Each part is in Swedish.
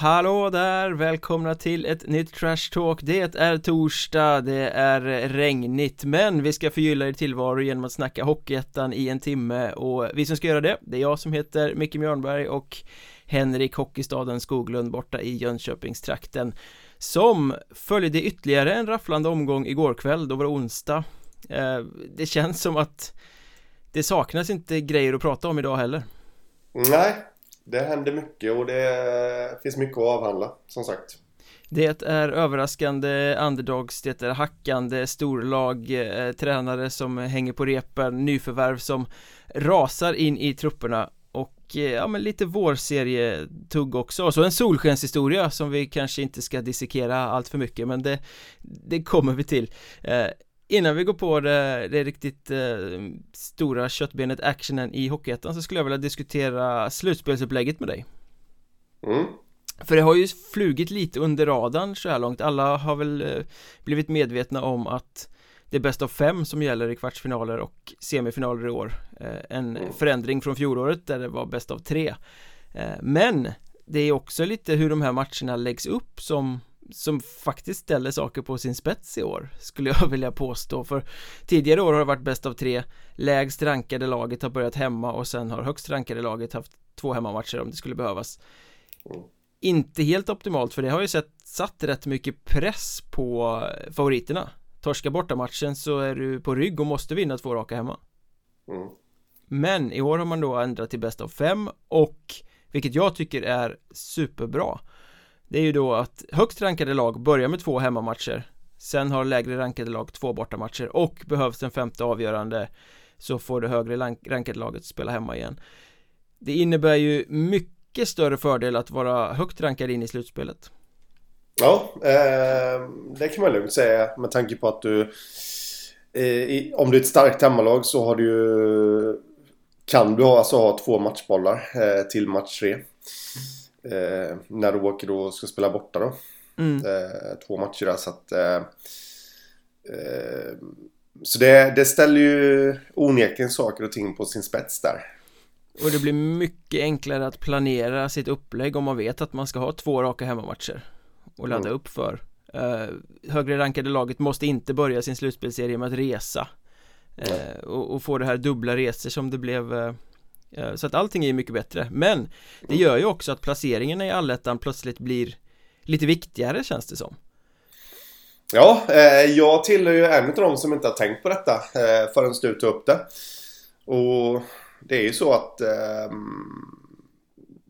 Hallå där! Välkomna till ett nytt Trash Talk. Det är torsdag, det är regnigt men vi ska förgylla er tillvaro genom att snacka Hockeyettan i en timme. Och vi som ska göra det, det är jag som heter Micke Mjörnberg och Henrik Hockeystaden Skoglund borta i Jönköpingstrakten som följde ytterligare en rafflande omgång igår kväll, då var det onsdag. Eh, det känns som att det saknas inte grejer att prata om idag heller. Nej, det händer mycket och det finns mycket att avhandla, som sagt. Det är överraskande underdogs, det är hackande storlag, eh, tränare som hänger på repen, nyförvärv som rasar in i trupperna och eh, ja men lite vårserietugg också och så en solskenshistoria som vi kanske inte ska dissekera allt för mycket men det, det kommer vi till eh, Innan vi går på det, det riktigt eh, stora köttbenet actionen i Hockeyettan så skulle jag vilja diskutera slutspelsupplägget med dig Mm. För det har ju flugit lite under radarn så här långt, alla har väl eh, blivit medvetna om att det är bäst av fem som gäller i kvartsfinaler och semifinaler i år eh, En Mm. förändring från fjolåret där det var bäst av tre Eh, Men det är också lite hur de här matcherna läggs upp som som faktiskt ställer saker på sin spets i år skulle jag vilja påstå. För tidigare år har det varit bäst av tre. Lägst rankade laget har börjat hemma och sen har högst rankade laget haft två hemmamatcher om det skulle behövas. Mm. inte helt optimalt för det har ju sett, satt rätt mycket press på favoriterna. Torska borta matchen så är du på rygg och måste vinna två raka hemma. Mm. men i år har man då ändrat till bäst av fem och vilket jag tycker är superbra det är ju då att högst rankade lag börjar med två hemmamatcher Sen har lägre rankade lag två bortamatcher och behövs en femte avgörande Så får det högre rankade laget spela hemma igen Det innebär ju mycket större fördel att vara högt rankad in i slutspelet Ja, eh, det kan man lugnt säga med tanke på att du... Eh, i, om du är ett starkt hemmalag så har du ju... Kan du alltså ha två matchbollar eh, till match tre. Eh, när du åker då och ska spela borta då. mm. Eh, två matcher där så att... Eh, eh, så det, det ställer ju onekligen saker och ting på sin spets där. Och det blir mycket enklare att planera sitt upplägg om man vet att man ska ha två raka hemmamatcher och ladda Mm. upp för eh, Högre rankade laget måste inte börja sin slutspelserie med att resa eh, och, och få det här dubbla resor som det blev eh, Så att allting är mycket bättre Men det gör ju också att placeringarna i allettan plötsligt blir Lite viktigare känns det som Ja, eh, jag tillhör ju en av de som inte har tänkt på detta eh, förrän du tog upp det. Och det är ju så att ehm,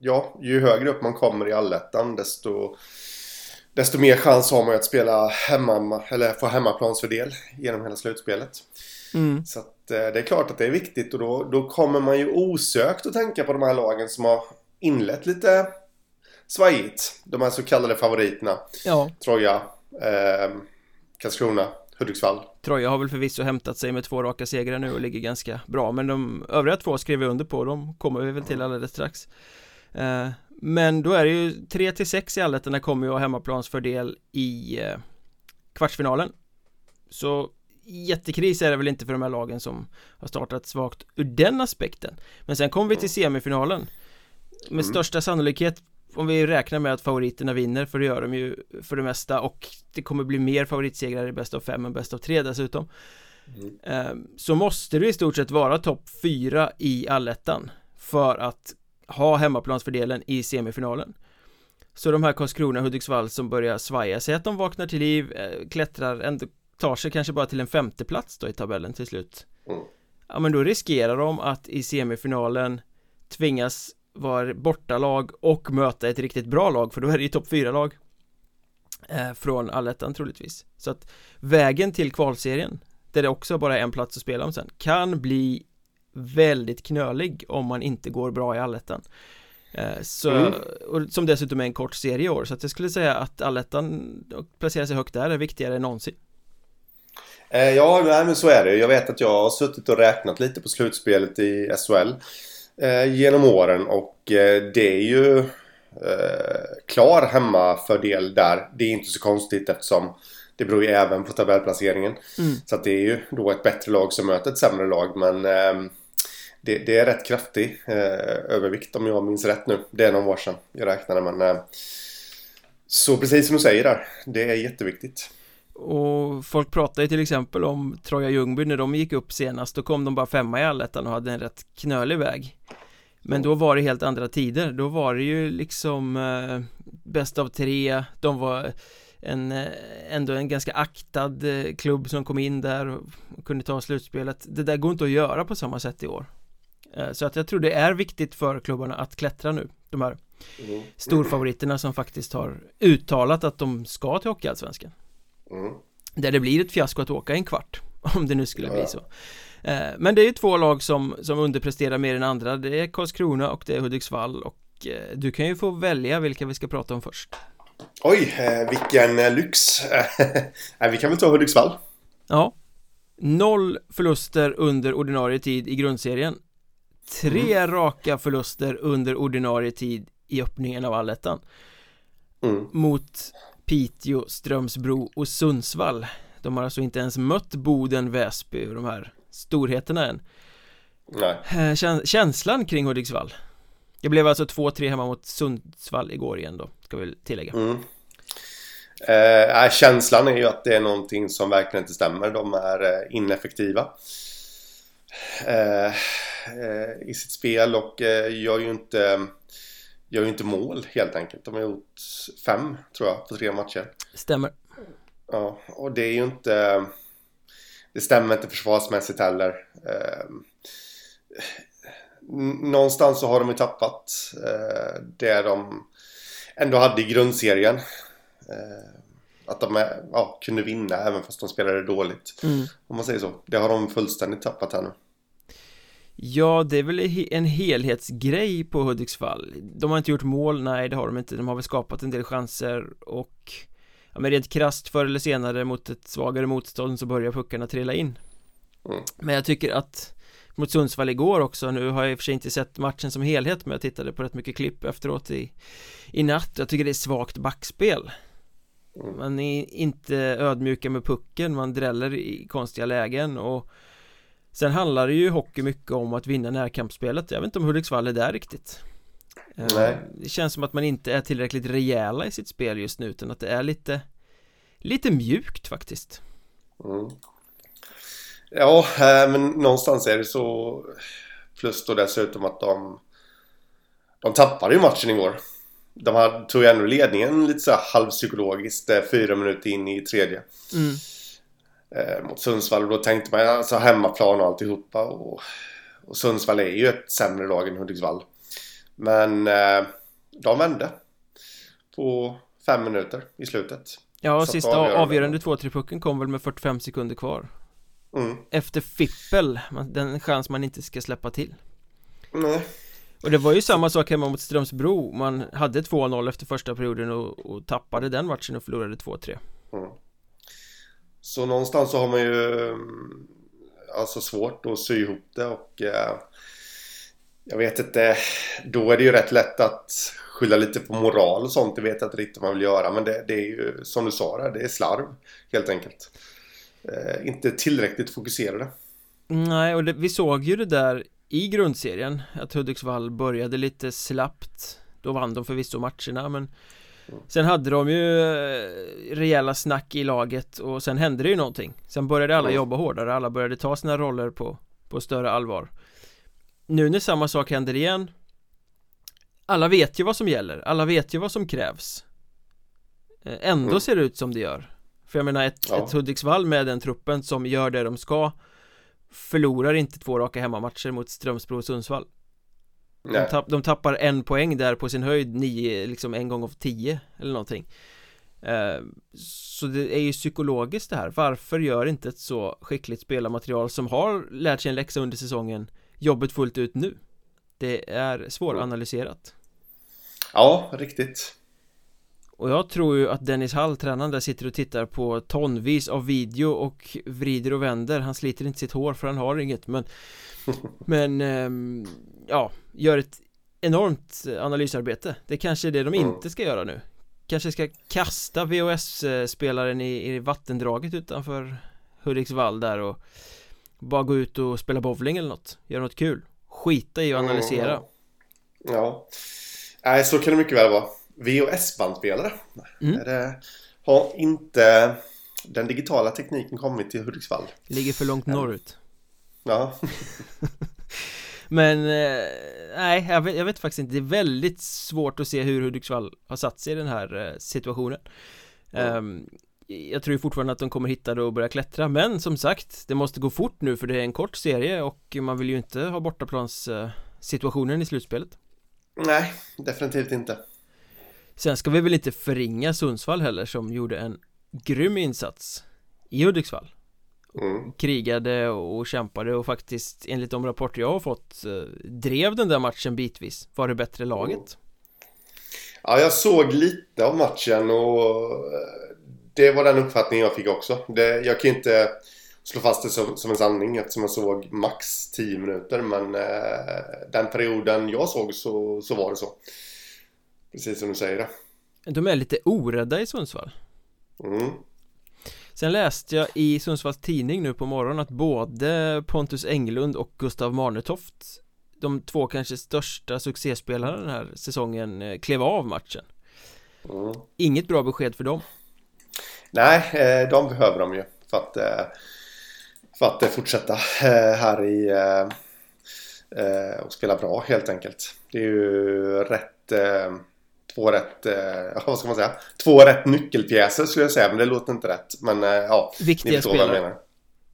ja, ju högre upp man kommer i allettan desto, desto mer chans har man ju att spela hemma, eller få hemmaplansfördel genom hela slutspelet. mm. Så att, eh, det är klart att det är viktigt och då, då kommer man ju osökt att tänka på de här lagen som har inlett lite svajigt. De här så kallade favoriterna. Ja, Troja, eh, Karlskrona, Hudiksvall. Troja har väl förvisso hämtat sig med två raka segrar nu och ligger ganska bra Men de övriga två skrev vi under på, de kommer vi väl till alldeles strax eh, Men då är det ju 3 till 6 i allettorna kommer ju ha hemmaplansfördel i eh, kvartsfinalen Så jättekris är det väl inte för de här lagen som har startat svagt ur den aspekten. Men sen kommer vi till semifinalen. Med Mm. största sannolikhet om vi räknar med att favoriterna vinner, för det gör de ju för det mesta och det kommer bli mer favoritsegrar i bäst av fem än bäst av tre dessutom. Mm. Ehm, Så måste det i stort sett vara topp fyra i allettan för att ha hemmaplansfördelen i semifinalen. Så de här Karlskrona Hudiksvall som börjar svaja, säg att de vaknar till liv, eh, klättrar, ändå tar sig kanske bara till en femte plats då i tabellen till slut Mm. Ja men då riskerar de att i semifinalen tvingas vara bortalag och möta ett riktigt bra lag för då är det ju topp fyra lag eh, Från allettan troligtvis Så att vägen till kvalserien Där det också bara är en plats att spela om sen Kan bli väldigt knölig om man inte går bra i allettan eh, Så, Mm. och som dessutom är en kort serie i år Så att jag skulle säga att allettan och placera sig högt där är viktigare än någonsin ja, nej, men så är det. Jag vet att jag har suttit och räknat lite på slutspelet i SHL eh, genom åren och eh, det är ju eh, klar hemmafördel där. Det är inte så konstigt eftersom det beror ju även på tabellplaceringen. Mm. Så det är ju då ett bättre lag som möter ett sämre lag men ehm, det, det är rätt kraftig eh, övervikt om jag minns rätt nu. Det är någon år sedan jag räknade men eh, Så precis som du säger där, det är jätteviktigt. Och folk pratar ju till exempel om Troja Ljungby när de gick upp senast Då kom de bara femma i allettan och hade en rätt knölig väg. Men då var det helt andra tider Då var det ju liksom eh, Bäst av tre De var en, eh, ändå en ganska aktad eh, klubb som kom in där och kunde ta slutspelet. Det där går inte att göra på samma sätt i år. Eh, Så att jag tror det är viktigt för klubbarna att klättra nu De här mm. storfavoriterna som faktiskt har uttalat att de ska till Hockeyallsvenskan mm. Där det blir ett fiasko att åka en kvart Om det nu skulle ja. bli så Men det är ju två lag som, som underpresterar mer än andra Det är Karlskrona och det är Hudiksvall och du kan ju få välja vilka vi ska prata om först Oj, eh, vilken eh, lyx. vi kan väl ta Hudiksvall. Ja. Noll förluster under ordinarie tid i grundserien. Tre mm. raka förluster under ordinarie tid i öppningen av allettan. Mm. Mot Piteå, Strömsbro och Sundsvall. De har alltså inte ens mött Boden, Väsby och de här storheterna än. Nej. Eh, känslan kring Hudiksvall? Det blev alltså 2-3 hemma mot Sundsvall igår igen då, ska vi tillägga. Mm. Eh, känslan är ju att det är någonting som verkligen inte stämmer. De är eh, ineffektiva eh, eh, i sitt spel och gör ju inte gör ju inte mål helt enkelt. De har gjort fem, tror jag, på tre matcher. Stämmer. Ja, och det är ju inte... Det stämmer inte försvarsmässigt heller. Eh, någonstans så har de ju tappat eh, det de ändå hade i grundserien. Eh, att de ja, kunde vinna även fast de spelade dåligt. Mm. Om man säger så. Det har de fullständigt tappat här nu. Ja, det är väl en helhetsgrej på Hudiksvall. De har inte gjort mål, nej det har de inte. De har väl skapat en del chanser och ja, men rent krast förr eller senare mot ett svagare motstånd så börjar puckarna trilla in. Mm. Men jag tycker att mot Sundsvall igår också Nu har jag i och för sig inte sett matchen som helhet men jag tittade på rätt mycket klipp efteråt i, i natt. Jag tycker det är svagt backspel. Mm. Man är inte ödmjuka med pucken, man dräller i konstiga lägen och Sen handlar det ju hockey mycket om att vinna närkampsspelet Jag vet inte om Hudiksvall är där riktigt eh, Nej. Det känns som att man inte är tillräckligt rejäla i sitt spel just nu utan att det är lite Lite mjukt faktiskt mm. Ja, eh, men någonstans är det så Plus då dessutom att de De tappade ju matchen igår De hade, tog ju ändå ledningen lite så här halvpsykologiskt eh, Fyra minuter in i tredje mm. Eh, Mot Sundsvall. Och då tänkte man alltså hemmaplan och alltihopa. Och, och Sundsvall är ju ett sämre lag än Hudiksvall. Men eh, de vände På fem minuter i slutet. Ja, och sista avgörande 2-3 pucken kom väl med 45 sekunder kvar. Mm. Efter fippel, den chans man inte ska släppa till. Nej. Och det var ju samma sak hemma mot Strömsbro. Man hade 2-0 efter första perioden och, och, tappade den matchen och förlorade 2-3 mm. Så någonstans så har man ju eh, Alltså svårt att sy ihop det och eh, Jag vet inte Då är det ju rätt lätt att skylla lite på moral och sånt Det vet jag inte riktigt vad man vill göra Men det, det är ju som du sa där, det är slarv Helt enkelt eh, inte tillräckligt fokuserade. Nej, och det, vi såg ju det där i grundserien Att Hudiksvall började lite slappt Då vann de förvisso matcherna men. Sen hade de ju eh, rejäla snack i laget och sen hände det ju någonting. Sen började alla jobba hårdare, alla började ta sina roller på, på större allvar. Nu när samma sak händer igen Alla vet ju vad som gäller, alla vet ju vad som krävs. Eh, Ändå mm. ser det ut som det gör. För jag menar ett, ja. ett Hudiksvall med den truppen som gör det de ska Förlorar inte två raka hemmamatcher mot Strömsbro och Sundsvall de, tapp, de, tappar en poäng där på sin höjd nio, liksom en gång av tio eller någonting. Eh, Så det är ju psykologiskt det här. Varför gör inte ett så skickligt spelarmaterial som har lärt sig en läxa under säsongen Jobbet fullt ut nu? Det är svåranalyserat. Ja, riktigt och jag tror ju att Dennis Hall, tränaren där, sitter och tittar på tonvis av video och vrider och vänder. Han sliter inte sitt hår för han har inget men Men ähm, Ja, gör ett enormt analysarbete. Det kanske är det de inte ska göra nu. Kanske ska kasta VHS-spelaren i, i vattendraget utanför Hudiksvall där och Bara gå ut och spela bowling eller något. Göra något kul. Skita i att analysera. Ja. Nej, så kan det mycket väl vara VHS-bandspelare. Mm. Det har inte den digitala tekniken kommit till Hudiksvall. Ligger för långt norrut. Ja. Men eh, nej, jag vet, jag vet, faktiskt inte Det är väldigt svårt att se hur Hudiksvall har satt sig i den här eh, situationen mm. um, Jag tror fortfarande att de kommer hitta det och börja klättra Men som sagt, det måste gå fort nu för det är en kort serie och man vill ju inte ha bortaplans situationen i slutspelet Nej, definitivt inte Sen ska vi väl inte förringa Sundsvall heller som gjorde en grym insats i Hudiksvall mm. Krigade och kämpade och faktiskt enligt de rapporter jag har fått eh, drev den där matchen bitvis Var det bättre laget? Mm. Ja, jag såg lite av matchen och eh, det var den uppfattningen jag fick också. Det, jag kan inte slå fast det som, som en sanning eftersom jag såg max 10 minuter men eh, den perioden jag såg så, så var det så. Precis som du säger det. De är lite orädda i Sundsvall. Mm. Sen läste jag i Sundsvalls tidning nu på morgonen att både Pontus Englund och Gustav Marnetoft De två kanske största succéspelarna den här säsongen eh, klev av matchen mm. Inget bra besked för dem Nej, eh, de behöver de ju för att, eh, för att fortsätta här i och spela bra helt enkelt Det är ju rätt två rätt, eh, vad ska man säga, två rätt nyckelpjäser skulle jag säga, men det låter inte rätt. Men eh, ja, Viktiga spelare.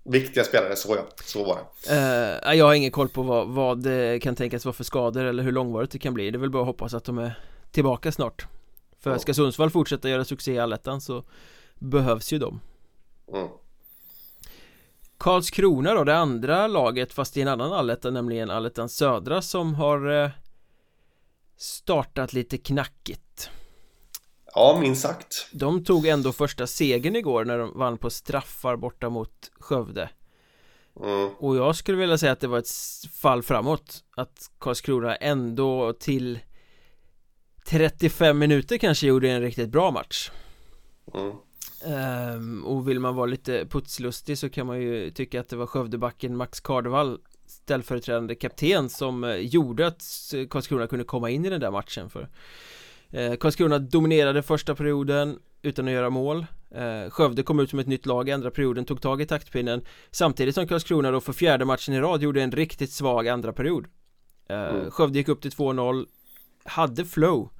Viktiga spelare, så ja, så var det. Uh, jag har ingen koll på vad, vad det kan tänkas vara för skador eller hur långvarigt det kan bli. Det är väl bara att hoppas att de är tillbaka snart. För ja. ska Sundsvall fortsätta göra succé i allettan så behövs ju de. Mm. Karlskrona då, det andra laget fast i en annan alletta, nämligen allettan södra som har startat lite knackigt Ja, minst sagt De tog ändå första segern igår när de vann på straffar borta mot Skövde mm. Och jag skulle vilja säga att det var ett fall framåt Att Karlskrona ändå till 35 minuter kanske gjorde en riktigt bra match mm. um, Och vill man vara lite putslustig så kan man ju tycka att det var Skövdebacken Max Kardevall ställföreträdande kapten som eh, gjorde att Karlskrona kunde komma in i den där matchen för eh, Karlskrona dominerade första perioden utan att göra mål. Eh, Skövde kom ut som ett nytt lag i andra perioden, tog tag i taktpinnen. Samtidigt som Karlskrona då för fjärde matchen i rad gjorde en riktigt svag andra period. Mm. Skövde gick upp till 2-0 Hade flow.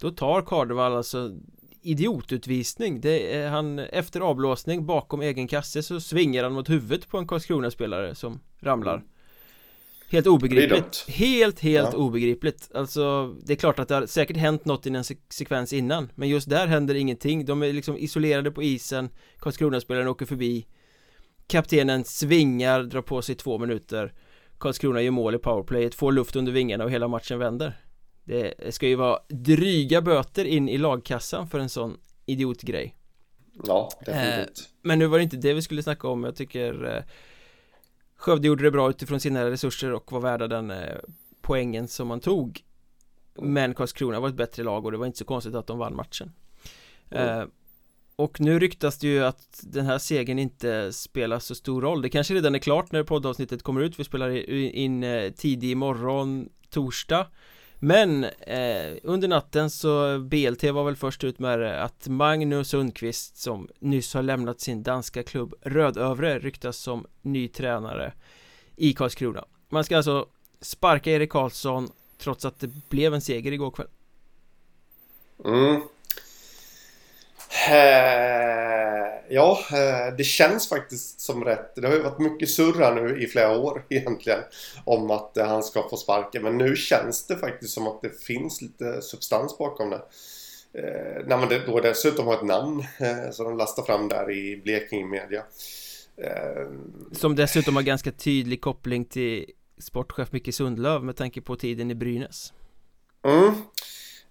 Då tar Kardevall alltså idiotutvisning. Det är han efter avblåsning bakom egen kasse så svingar han mot huvudet på en Karlskrona-spelare som ramlar Helt obegripligt. Helt, helt ja. obegripligt. Alltså det är klart att det har säkert hänt något i en sekvens innan Men just där händer ingenting. De är liksom isolerade på isen. Karlskrona-spelaren åker förbi. Kaptenen svingar, drar på sig två minuter. Karlskrona gör mål i powerplayet, får luft under vingarna och hela matchen vänder. Det ska ju vara dryga böter in i lagkassan för en sån idiotgrej. Ja, definitivt. eh, Men nu var det inte det vi skulle snacka om. Jag tycker eh, Skövde gjorde det bra utifrån sina resurser och var värda den eh, poängen som man tog. Men Karlskrona var ett bättre lag och det var inte så konstigt att de vann matchen. Mm. eh, Och nu ryktas det ju att den här segern inte spelar så stor roll. Det kanske redan är klart när poddavsnittet kommer ut. Vi spelar in eh, tidig morgon torsdag men eh, under natten så BLT var väl först ut med det att Magnus Sundqvist som nyss har lämnat sin danska klubb Rödövre ryktas som ny tränare i Karlskrona. Man ska alltså sparka Erik Karlsson trots att det blev en seger igår kväll. Mm. Eh, ja, eh, det känns faktiskt som rätt. Det har ju varit mycket surra nu i flera år egentligen om att eh, han ska få sparken. Men nu känns det faktiskt som att det finns lite substans bakom det. När man då dessutom har ett namn som de lastar fram där i Blekinge Media. Som dessutom har ganska tydlig koppling till sportchef Micke Sundlöv med tanke på tiden i Brynäs. Mm.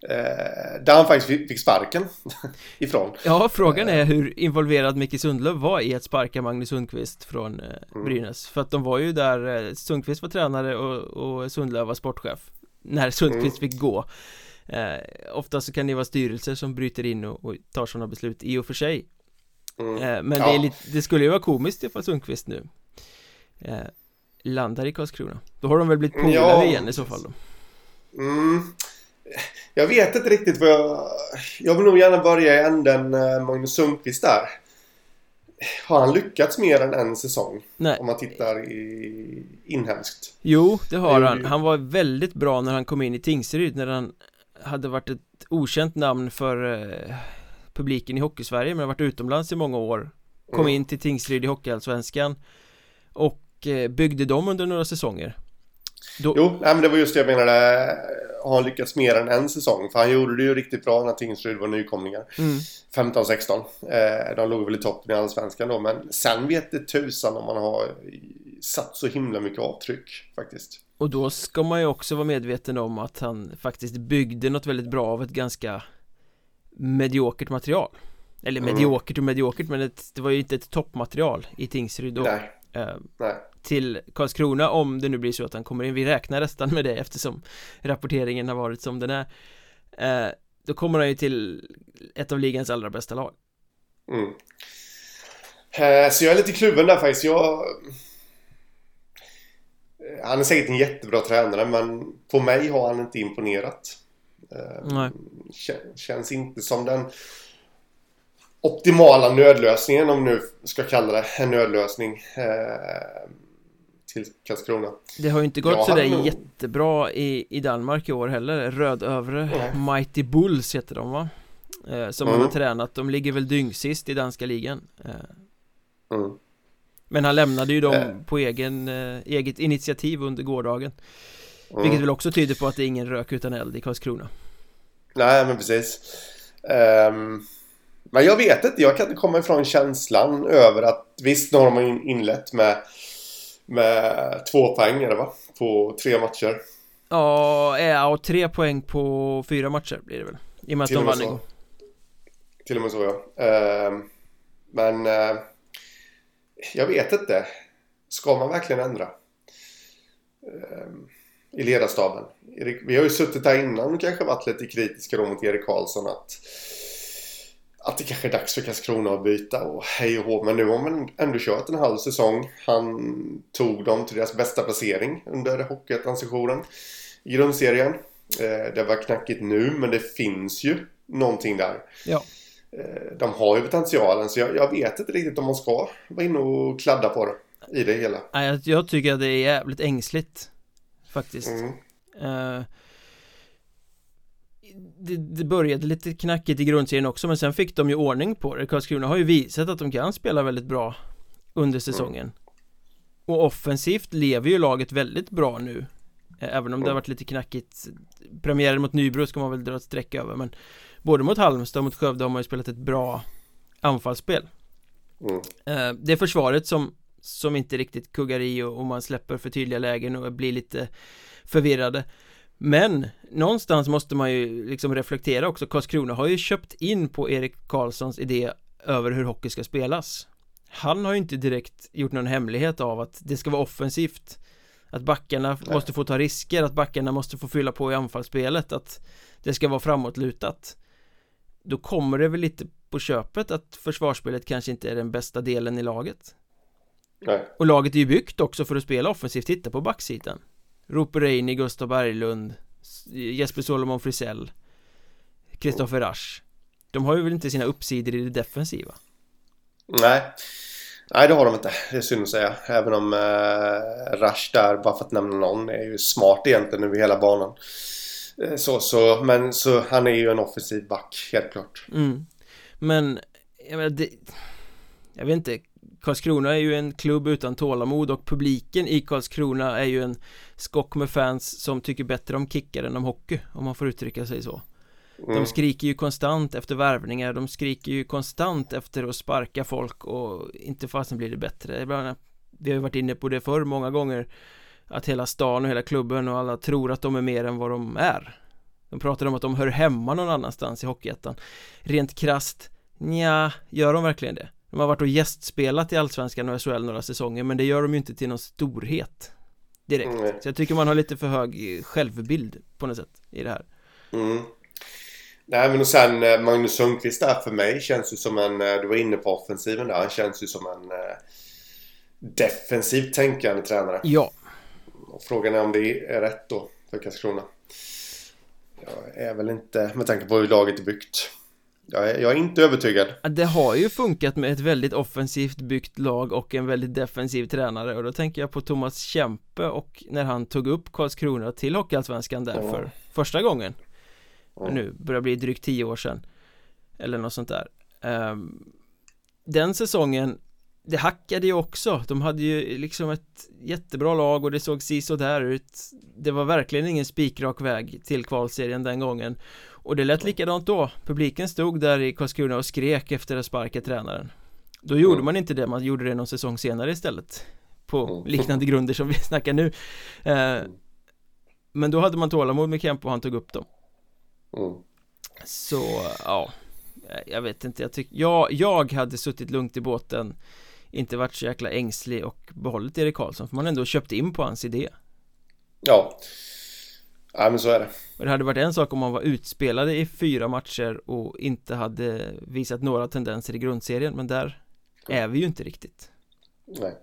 Eh, där han faktiskt fick sparken ifrån Ja, frågan är hur involverad Micke Sundlöv var i att sparka Magnus Sundqvist från eh, mm. Brynäs För att de var ju där, eh, Sundqvist var tränare och, och Sundlöv var sportchef När Sundqvist mm. fick gå eh, Ofta så kan det vara styrelser som bryter in och, och tar sådana beslut i och för sig mm. eh, Men ja. det, lite, det skulle ju vara komiskt ifall Sundqvist nu eh, Landar i Karlskrona Då har de väl blivit polare ja. igen i så fall då Mm Jag vet inte riktigt vad jag... Jag vill nog gärna börja i änden eh, Magnus Sundqvist där. Har han lyckats mer än en säsong? Nej. Om man tittar i inhemskt. Jo, det har han. Han var väldigt bra när han kom in i Tingsryd när han hade varit ett okänt namn för eh, publiken i Hockeysverige men har varit utomlands i många år Kom Mm. in till Tingsryd i Hockeyallsvenskan och eh, byggde dem under några säsonger Då, Jo, nej, men det var just det jag menade. Har han lyckats mer än en säsong? För han gjorde det ju riktigt bra när Tingsryd var nykomlingar. mm, 15-16. Eh, de låg väl i toppen i Allsvenskan då. Men sen vet det tusan om man har satt så himla mycket avtryck faktiskt. Och då ska man ju också vara medveten om att han faktiskt byggde något väldigt bra av ett ganska mediokert material Eller Mm. mediokert och mediokert men ett, det var ju inte ett toppmaterial i Tingsryd då Nej, eh, nej. till Karlskrona om det nu blir så att han kommer in. Vi räknar nästan med det eftersom rapporteringen har varit som den är. Eh, då kommer han ju till ett av ligans allra bästa lag. Mm. Eh, Så jag är lite kluven där faktiskt. Jag... Eh, Han är säkert en jättebra tränare men på mig har han inte imponerat. Eh, Nej. Kän- Känns inte som den optimala nödlösningen om nu ska kalla det en nödlösning eh, till Karlskrona. Det har ju inte gått sådär han- jättebra i, i Danmark i år heller. Rödövre Nej. Mighty Bulls heter de va? Eh, som Mm. han har tränat. De ligger väl dyngsist i danska ligan. Eh, Mm. men han lämnade ju dem Eh. på egen, eh, eget initiativ under gårdagen. Mm. Vilket väl också tyder på att det är ingen rök utan eld i Karlskrona. Nej, men precis. Ehm, men jag vet inte, jag kan inte komma ifrån känslan över att visst, nu har in- inlett med, med två poäng, det va? På tre matcher. Ja, ja, och tre poäng på fyra matcher blir det väl I och med att Till de vann igår Till och med så, ja. Ehm, men eh, jag vet inte. Ska man verkligen ändra? Ehm, I ledarstaben. Erik, vi har ju suttit där innan och kanske varit lite kritiska då mot Erik Karlsson att att det kanske är dags för Karlskrona att byta och hej och hå. Men nu har man ändå kört en halv säsong. Han tog dem till deras bästa placering under Hockeyettan-sessionen i grundserien. Eh, det var knackigt nu, men det finns ju någonting där. Ja, Eh, De har ju potentialen så jag, jag vet inte riktigt om man ska vara inne och kladda på det i det hela. jag, jag tycker att det är jävligt ängsligt Faktiskt Mm. Eh, det, det började lite knackigt i grundserien också men sen fick de ju ordning på det. Karlskrona har ju visat att de kan spela väldigt bra under säsongen. Och offensivt lever ju laget väldigt bra nu. Eh, Även om det har varit lite knackigt. Premiären mot Nybro ska man väl dra ett streck över men Både mot Halmstad och mot Skövde har man ju spelat ett bra anfallsspel. Mm. Eh, Det är försvaret som Som inte riktigt kuggar i och, och man släpper för tydliga lägen och blir lite Förvirrade Men Någonstans måste man ju liksom reflektera också. Karlskrona har ju köpt in på Erik Karlssons idé Över hur hockey ska spelas. Han har ju inte direkt gjort någon hemlighet av att det ska vara offensivt. Att backarna Nej. måste få ta risker Att backarna måste få fylla på i anfallsspelet Att det ska vara framåtlutat. Då kommer det väl lite på köpet att försvarsspelet kanske inte är den bästa delen i laget. Nej. Och laget är ju byggt också för att spela offensivt, titta på backsidan Roper Reini, Gustav Berglund Jesper Solomon Frisell Kristoffer Rasch De har ju väl inte sina uppsidor i det defensiva Nej. Nej, det har de inte. Det är synd att säga. Även om eh, Rush där, bara för att nämna någon, är ju smart egentligen över hela banan. Eh, så, så, men så han är ju en offensiv back, helt klart. mm. Men, jag menar, det, Jag vet inte Karlskrona är ju en klubb utan tålamod och publiken i Karlskrona är ju en skock med fans som tycker bättre om kickar än om hockey om man får uttrycka sig så Mm. De skriker ju konstant efter värvningar, de skriker ju konstant efter att sparka folk och inte fasen blir det bättre Vi har ju varit inne på det förr många gånger Att hela stan och hela klubben och alla tror att de är mer än vad de är De pratar om att de hör hemma någon annanstans i Hockeyettan Rent krasst, nja, gör de verkligen det? De har varit och gästspelat i Allsvenskan och SHL några säsonger men det gör de ju inte till någon storhet Direkt, Nej. så jag tycker man har lite för hög självbild på något sätt i det här Mm. Nej men och sen eh, Magnus Sundqvist där för mig känns ju som en, eh, du var inne på offensiven där, han känns ju som en eh, defensivt tänkande tränare. Ja, Och frågan är om det är rätt då för Karlskrona. Jag är väl inte, med tanke på hur laget är byggt. Jag är, jag är inte övertygad. Det har ju funkat med ett väldigt offensivt byggt lag och en väldigt defensiv tränare och då tänker jag på Thomas Kempe och när han tog upp Karlskrona till Hockeyallsvenskan där mm. för första gången. Mm. Nu börjar bli drygt tio år sedan. Eller något sånt där. Um, den säsongen det hackade ju också, de hade ju liksom ett jättebra lag och det såg si där ut Det var verkligen ingen spikrak väg till kvalserien den gången Och det lät likadant då, publiken stod där i Karlskrona och skrek efter att sparka tränaren. Då gjorde mm. man inte det, man gjorde det någon säsong senare istället. På mm. liknande grunder som vi snackar nu. Eh, Men då hade man tålamod med Kemp och han tog upp dem. Mm. Så, ja. Jag vet inte, jag tycker, jag, jag hade suttit lugnt i båten inte varit så jäkla ängslig och behållit Erik Karlsson för man ändå köpt in på hans idé. Ja Ja men så är det. Och det hade varit en sak om man var utspelade i fyra matcher och inte hade visat några tendenser i grundserien men där är vi ju inte riktigt. Nej.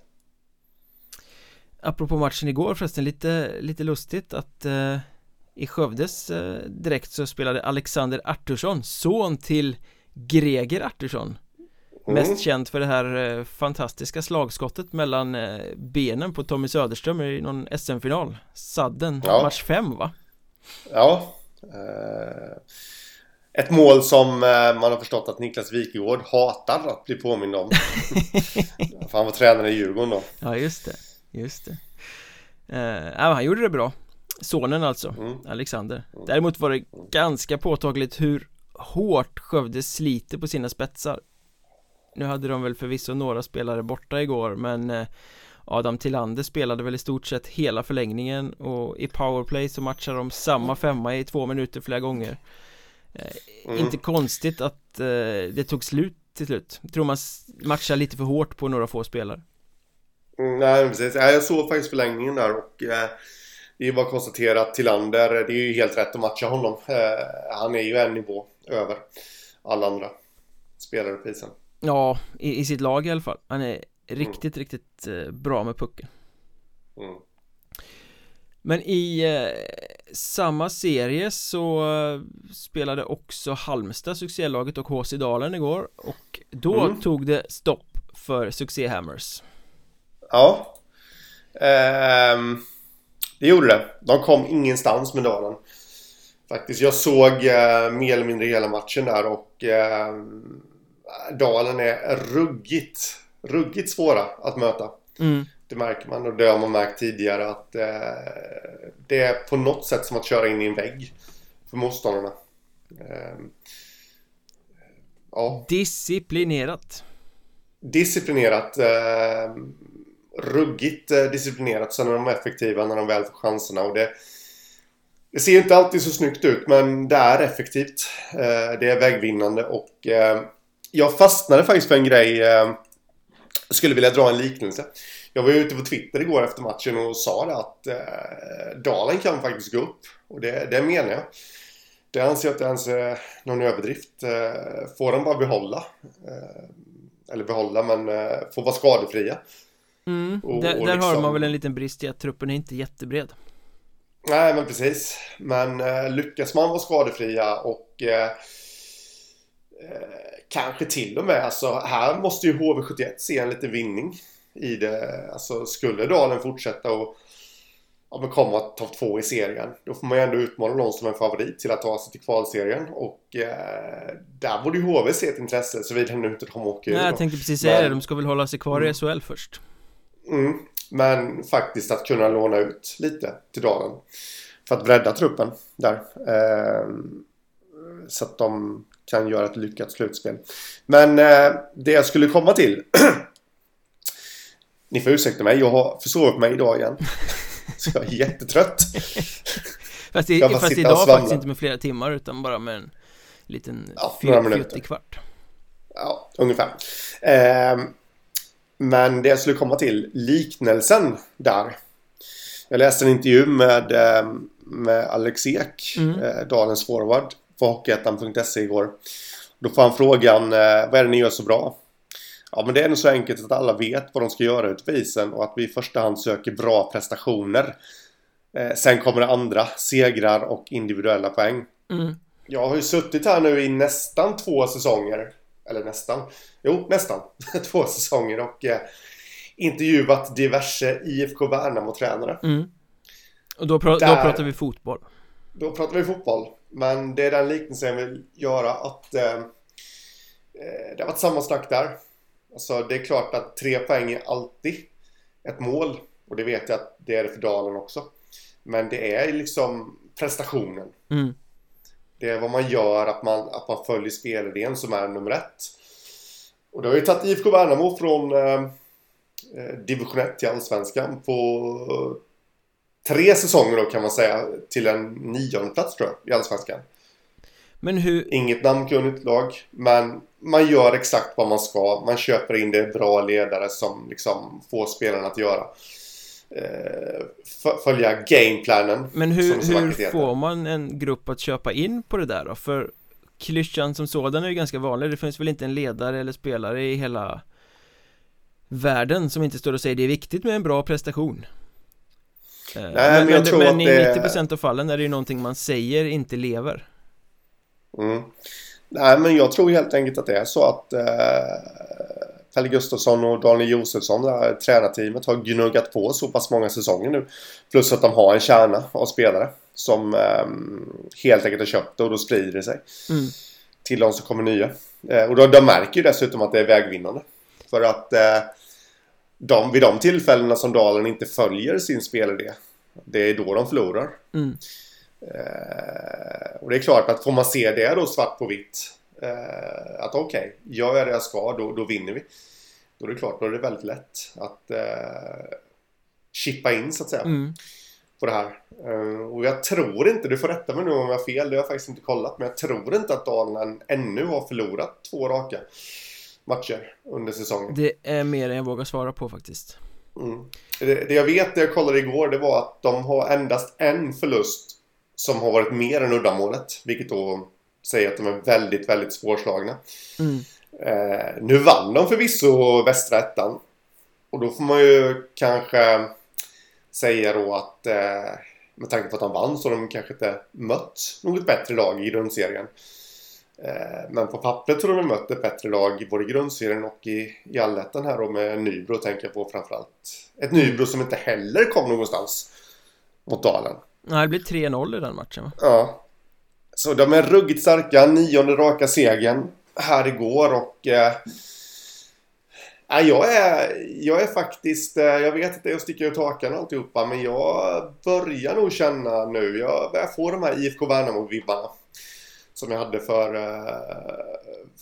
Apropå matchen igår förresten lite, lite lustigt att eh, i Skövdes eh, direkt så spelade Alexander Artursson, son till Greger Artursson Mm. Mest känd för det här eh, fantastiska slagskottet mellan eh, benen på Tommy Söderström i någon SM-final Sadden, ja. match 5 va? Ja eh, Ett mål som man har förstått att Niklas Wikegård hatar att bli påmind om För han var tränare i Djurgården då Ja just det, just det eh, Han gjorde det bra Sonen alltså, mm. Alexander mm. Däremot var det ganska påtagligt hur hårt Skövde sliter på sina spetsar nu hade de väl förvisso några spelare borta igår men eh, Adam Tillander spelade väl i stort sett hela förlängningen och i powerplay så matchar de samma femma i två minuter flera gånger. Eh, mm. Inte konstigt att eh, det tog slut till slut. Tror man matchar lite för hårt på några få spelare. Mm, Nej precis, jag såg faktiskt förlängningen där och eh, Det är bara att konstatera att Tillander, det är ju helt rätt att matcha honom. Eh, Han är ju en nivå över alla andra spelare på isen Ja, i, i sitt lag i alla fall. Han är riktigt, mm. riktigt eh, bra med pucken. Mm. Men i eh, samma serie så eh, spelade också Halmstad succélaget och HC Dalen igår. Och då mm. tog det stopp för succé Hammers Ja. Ehm, Det gjorde det. De kom ingenstans med Dalen. Faktiskt, jag såg eh, mer eller mindre hela matchen där och eh, Dalen är ruggigt, ruggigt svåra att möta. Mm. Det märker man och det har man märkt tidigare att eh, det är på något sätt som att köra in i en vägg för motståndarna. Eh, ja. Disciplinerat. Disciplinerat. Eh, ruggigt disciplinerat. Sen är de effektiva när de väl får chanserna. Och det, det ser inte alltid så snyggt ut men det är effektivt. Eh, det är vägvinnande och eh, jag fastnade faktiskt för en grej. Eh, skulle vilja dra en liknelse. Jag var ute på Twitter igår efter matchen och sa det att eh, Dalen kan faktiskt gå upp. Och det, det menar jag. Det anser jag inte ens är någon överdrift. Eh, får de bara behålla. Eh, eller behålla men eh, får vara skadefria. Mm, och, där, och där liksom... har man väl en liten brist i att truppen är inte jättebred. Nej men precis. Men eh, lyckas man vara skadefria och eh, kanske till och med, alltså här måste ju HV71 se en liten vinning i det. Alltså skulle Dalen fortsätta och ja, men komma topp två i serien. Då får man ju ändå utmana någon som en favorit till att ta sig till kvalserien. Och eh, där borde ju HV se ett intresse såvida nu inte de åker Nej, jag tänkte precis säga det. De ska väl hålla sig kvar mm. i SHL först. Mm, men faktiskt att kunna låna ut lite till Dalen. För att bredda truppen där. Eh, så att de kan göra ett lyckat slutspel. Men eh, det jag skulle komma till. Ni får ursäkta mig, jag har försovit mig idag igen. Så jag är jättetrött. fast, i, fast idag faktiskt inte med flera timmar utan bara med en liten ja, fjuttig kvart. Ja, ungefär. Eh, men det jag skulle komma till, liknelsen där. Jag läste en intervju med, eh, med Alex Ek, mm. eh, Dalens forward på Hockeyettan.se igår. Då får han frågan, eh, vad är det ni gör så bra? Ja men det är nog så enkelt att alla vet vad de ska göra ute på isen och att vi i första hand söker bra prestationer. Eh, sen kommer det andra, segrar och individuella poäng. Mm. Jag har ju suttit här nu i nästan två säsonger. Eller nästan. Jo, nästan. två säsonger och eh, intervjuat diverse IFK Värnamo-tränare. Mm. Och då, pra Där- då pratar vi fotboll Då pratar vi fotboll. Men det är den liknelsen jag vill göra att eh, eh, det har varit samma snack där. Alltså det är klart att tre poäng är alltid ett mål. Och det vet jag att det är det för Dalen också. Men det är liksom prestationen. mm. Det är vad man gör, att man, att man följer spelidén som är nummer ett. Och det har ju tagit IFK Värnamo från eh, eh, division 1 till Allsvenskan på tre säsonger då kan man säga till en nionde plats tror jag i Allsvenskan. Men hur, Inget namnkunnigt lag, men man gör exakt vad man ska. Man köper in det bra ledare som liksom får spelarna att göra. Eh, följa gameplanen. men hur, hur får man en grupp att köpa in på det där då? För klyschan som sådan är ju ganska vanlig Det finns väl inte en ledare eller spelare i hela världen som inte står och säger det är viktigt med en bra prestation Eh, men, men jag tror men att i det- 90% av fallen är det ju någonting man säger inte lever Mm. Nej, men jag tror helt enkelt att det är så att eh, Pelle Gustafsson och Daniel Josefsson, det här tränarteamet, har gnuggat på så pass många säsonger nu. Plus att de har en kärna av spelare som eh, helt enkelt har köpt det och då sprider det sig mm. till de som kommer nya. Eh, och då, de märker ju dessutom att det är vägvinnande. För att eh, de, vid de tillfällena som Dalen inte följer sin spelidé, det är då de förlorar. Mm. Eh, och det är klart att får man se det då svart på vitt. Eh, att okej, gör jag det jag ska då, då vinner vi. Då är det klart, då är det väldigt lätt att eh, chippa in så att säga Mm. på det här. Eh, och jag tror inte, du får rätta mig nu om jag har fel, det har jag faktiskt inte kollat. Men jag tror inte att Dalen ännu har förlorat två raka matcher under säsongen. Det är mer än jag vågar svara på faktiskt Mm. Det, det jag vet när jag kollade igår det var att de har endast en förlust som har varit mer än uddamålet. Vilket då säger att de är väldigt, väldigt svårslagna. mm. Eh, nu vann de förvisso västra ettan. Och då får man ju kanske säga då att eh, med tanke på att de vann så har de kanske inte mött något bättre lag i grundserien. Eh, men på pappret tror jag de ett bättre lag både i grundserien och i, i allettan här då med Nybro tänker jag på framförallt. Ett Nybro som inte heller kom någonstans mot Dalen. Nej, det blir 3-0 i den matchen va? Ja. Så de är ruggigt starka. Nionde raka segern här igår och... Eh, ja, jag, är, jag är faktiskt... Eh, jag vet att det är att sticka ut hakan och alltihopa men jag börjar nog känna nu. Jag börjar få de här IFK Värnamo-vibbarna. Som jag hade för, eh,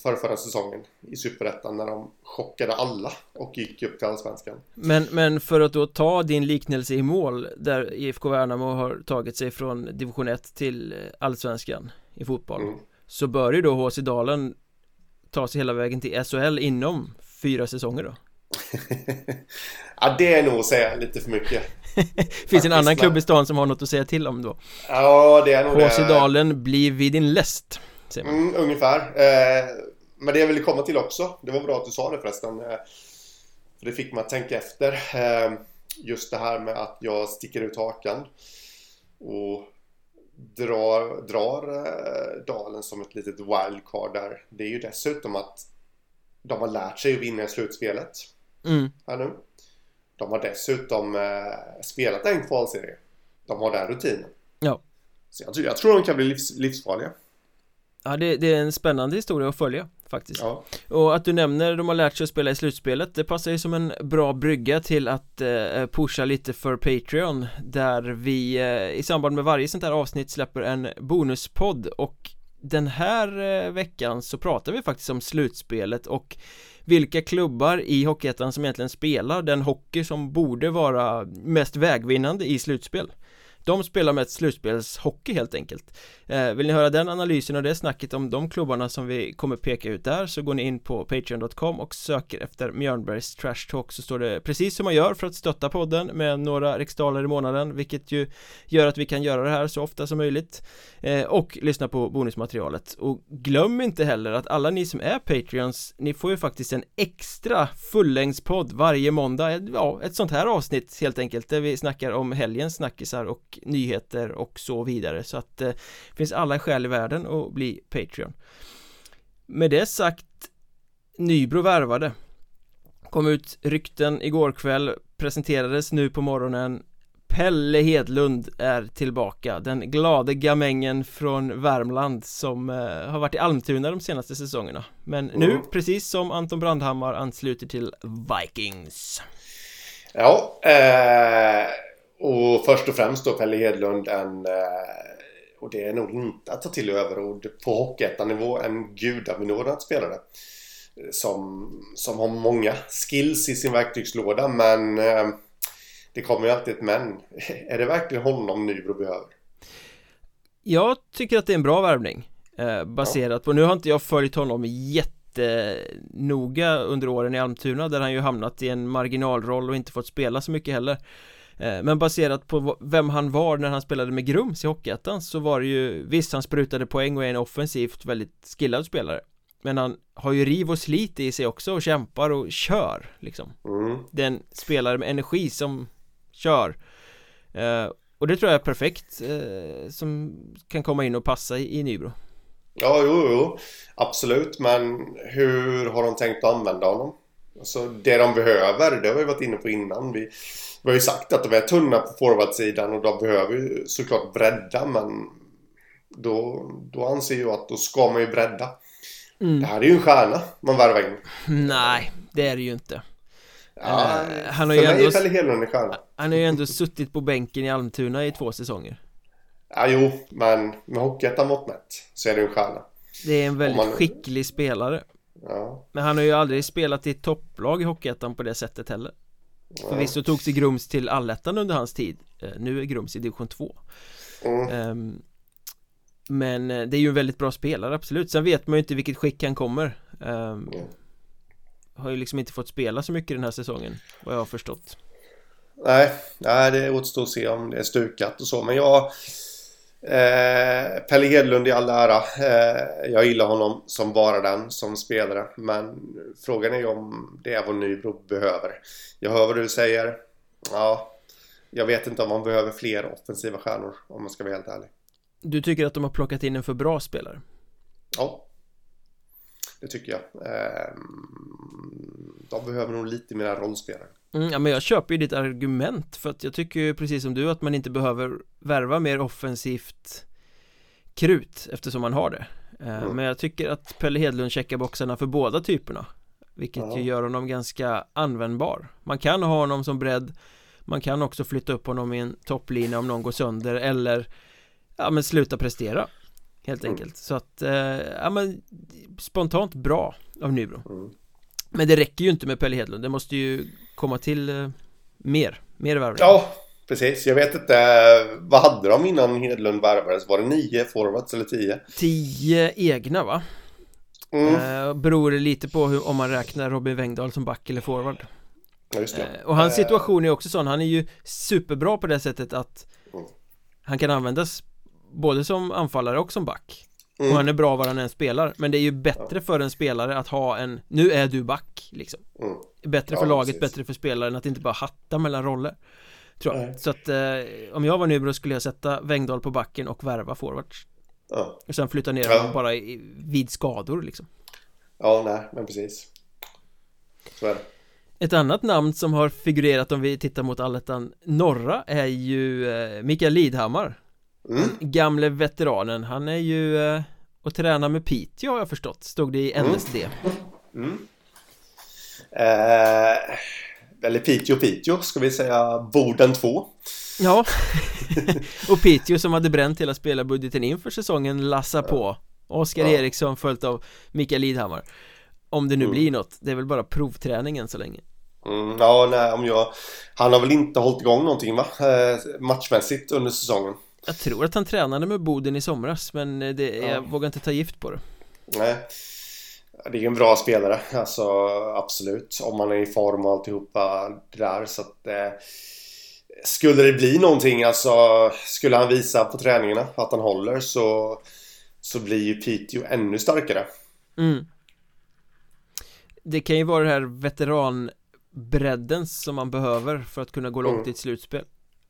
för förra säsongen i Superettan när de chockade alla och gick upp till Allsvenskan. Men, men för att då ta din liknelse i mål där IFK Värnamo har tagit sig från division 1 till eh, allsvenskan i fotboll Mm. så bör ju då HC Dalen ta sig hela vägen till SHL inom fyra säsonger då ja, det är nog att säga lite för mycket. Finns en annan klubb i stan som har något att säga till om då Ja, det är nog HC. Dalen blir vid din läst man. Mm, ungefär. Eh, men det jag ville komma till också, det var bra att du sa det förresten. Eh, för det fick mig att tänka efter. Eh, just det här med att jag sticker ut hakan och drar, drar eh, Dalen som ett litet wildcard där. Det är ju dessutom att de har lärt sig att vinna i slutspelet Mm. här nu. De har dessutom eh, spelat en kvalserie. De har den rutinen. Ja. Så jag, tror- jag tror de kan bli livs, livsfarliga. Ja, det, det är en spännande historia att följa faktiskt Ja. Och att du nämner de har lärt sig att spela i slutspelet Det passar ju som en bra brygga till att eh, pusha lite för Patreon Där vi eh, i samband med varje sånt här avsnitt släpper en bonuspodd Och den här eh, veckan så pratar vi faktiskt om slutspelet och vilka klubbar i Hockeyettan som egentligen spelar den hockey som borde vara mest vägvinnande i slutspel? De spelar med ett slutspelshockey helt enkelt. Eh, Vill ni höra den analysen och det snacket om de klubbarna som vi kommer peka ut där så går ni in på patreon.com och söker efter Mjörnbergs Trash Talk så står det precis som man gör för att stötta podden med några riksdaler i månaden vilket ju gör att vi kan göra det här så ofta som möjligt. Eh, och lyssna på bonusmaterialet. Och glöm inte heller att alla ni som är Patreons ni får ju faktiskt en extra fullängdspodd varje måndag ja, ett sånt här avsnitt helt enkelt där vi snackar om helgens snackisar och och nyheter och så vidare. Så att det eh, finns alla skäl i världen att bli Patreon. Med det sagt Nybro värvade. Kom ut rykten igår kväll Presenterades nu på morgonen. Pelle Hedlund är tillbaka Den glade gamängen från Värmland som eh, har varit i Almtuna de senaste säsongerna. Men mm. nu, precis som Anton Brandhammar, ansluter till Vikings. Ja, eh, och först och främst då Pelle Hedlund en eh, och det är nog inte att ta till överord på Hockeyettan-nivå en gudabenådad spelare eh, som, som har många skills i sin verktygslåda men eh, det kommer ju alltid ett men. Är det verkligen honom Nybro behöver? Jag tycker att det är en bra värvning eh, Baserat ja. på, nu har inte jag följt honom jättenoga under åren i Almtuna där han ju hamnat i en marginalroll och inte fått spela så mycket heller eh, men baserat på vem han var när han spelade med Grums i Hockeyettan så var det ju Visst han sprutade poäng och är en offensivt väldigt skillad spelare. Men han har ju riv och slit i sig också och kämpar och kör liksom. Mm. Den spelare med energi som kör. Eh, Och det tror jag är perfekt eh, Som kan komma in och passa i, i Nybro. Ja, jo, jo. Absolut, men hur har de tänkt att använda honom? Alltså det de behöver, det har vi varit inne på innan. Vi, vi har ju sagt att de är tunna på forwardsidan och de behöver ju såklart bredda men då, då anser jag att då ska man ju bredda. Mm. Det här är ju en stjärna man värvar in. Nej, det är det ju inte. Ja, uh, han har för ju mig ändå, är Pelle Hedlund en stjärna. Han har ju ändå suttit på bänken i Almtuna i två säsonger. Ja, jo, men med Hockeyettan mått mätt så är det en stjärna. Det är en väldigt man... skicklig spelare Ja. Men han har ju aldrig spelat i topplag i Hockeyettan på det sättet heller. Ja. Förvisso tog sig Grums till allettan under hans tid. Eh, Nu är Grums i division 2 mm. um, Men eh, det är ju en väldigt bra spelare, absolut. Sen vet man ju inte vilket skick han kommer. Um, mm har ju liksom inte fått spela så mycket den här säsongen vad jag har förstått. Nej, nej det återstår att se om det är stukat och så. Men jag eh, Pelle Hedlund i all ära eh, Jag gillar honom som bara den som spelare men frågan är ju om det är vad Nybro behöver. Jag hör vad du säger. Ja, jag vet inte om man behöver fler offensiva stjärnor om man ska vara helt ärlig. Du tycker att de har plockat in en för bra spelare? Ja, det tycker jag. Ehm, de behöver nog lite mer rollspelare. Mm, ja, men jag köper ju ditt argument för att jag tycker ju precis som du att man inte behöver värva mer offensivt krut eftersom man har det. Mm. Men jag tycker att Pelle Hedlund checkar boxarna för båda typerna. Vilket ja. ju gör honom ganska användbar. Man kan ha honom som bredd Man kan också flytta upp honom i en topplina om någon går sönder eller Ja men sluta prestera Helt mm. enkelt Så att, eh, ja men Spontant bra av Nybro mm. Men det räcker ju inte med Pelle Hedlund Det måste ju komma till eh, mer Mer värvning Ja Precis, jag vet inte Vad hade de innan Hedlund värvades? Var det nio forwards eller tio? Tio egna va? Mm. Eh, beror lite på hur, om man räknar Robin Wengdahl som back eller forward Ja just det eh, Och hans situation är också sån Han är ju superbra på det sättet att mm. Han kan användas både som anfallare och som back mm. Och han är bra var han än spelar Men det är ju bättre ja. för en spelare att ha en Nu är du back liksom mm. Bättre ja, för laget, precis. bättre för spelaren att inte bara hatta mellan roller Tror jag Nej. Så att eh, om jag var Nybro skulle jag sätta Wengdahl på backen och värva forwards ja. Och sen flytta ner honom bara i, vid skador liksom Ja, nej, men precis Så är det ett annat namn som har figurerat om vi tittar mot allettan norra är ju eh, Mikael Lidhammar mm. Gamle veteranen, han är ju eh, och tränar med Piteå har jag förstått, stod det i NSD mm. mm. Eh, eller Piteå Piteå, ska vi säga Boden 2 Ja, och Piteå som hade bränt hela spelarbudgeten inför säsongen lassar på Oskar ja. Eriksson följt av Mikael Lidhammar Om det nu mm. blir något, det är väl bara provträning än så länge Mm, ja, nej, om jag... Han har väl inte hållit igång någonting va? Eh, matchmässigt under säsongen jag tror att han tränade med Boden i somras men det, ja. jag vågar inte ta gift på det Nej Det är en bra spelare, alltså absolut Om man är i form och alltihopa det där så att eh, Skulle det bli någonting, alltså Skulle han visa på träningarna att han håller så Så blir ju Piteå ännu starkare mm. Det kan ju vara det här veteranbredden som man behöver för att kunna gå långt mm. i ett slutspel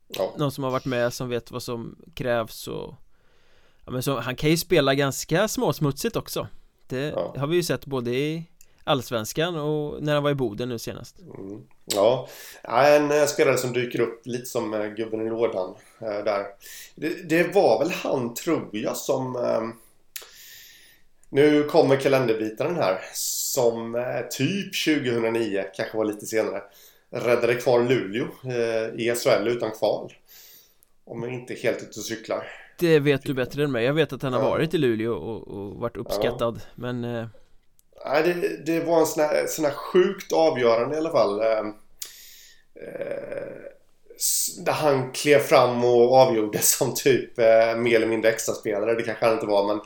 ja. Någon som har varit med som vet vad som krävs och ja, men så, Han kan ju spela ganska småsmutsigt också Det ja. har vi ju sett både i Allsvenskan och när han var i Boden nu senast mm. Ja, en eh, spelare som dyker upp lite som eh, gubben i lådan eh, där det, det, var väl han tror jag som Nu kommer kalenderbitaren här Som typ 2009, kanske var lite senare Räddade kvar Luleå i SHL utan kval Om jag inte helt ute och cyklar Det vet du bättre än mig, jag vet att han har varit i Luleå och, och varit uppskattad ja. men Nej, det, det var en sån här, sån här sjukt avgörande i alla fall. Eh, eh, där han klev fram och avgjorde som typ eh, mer eller mindre extraspelare. Det kanske han inte var men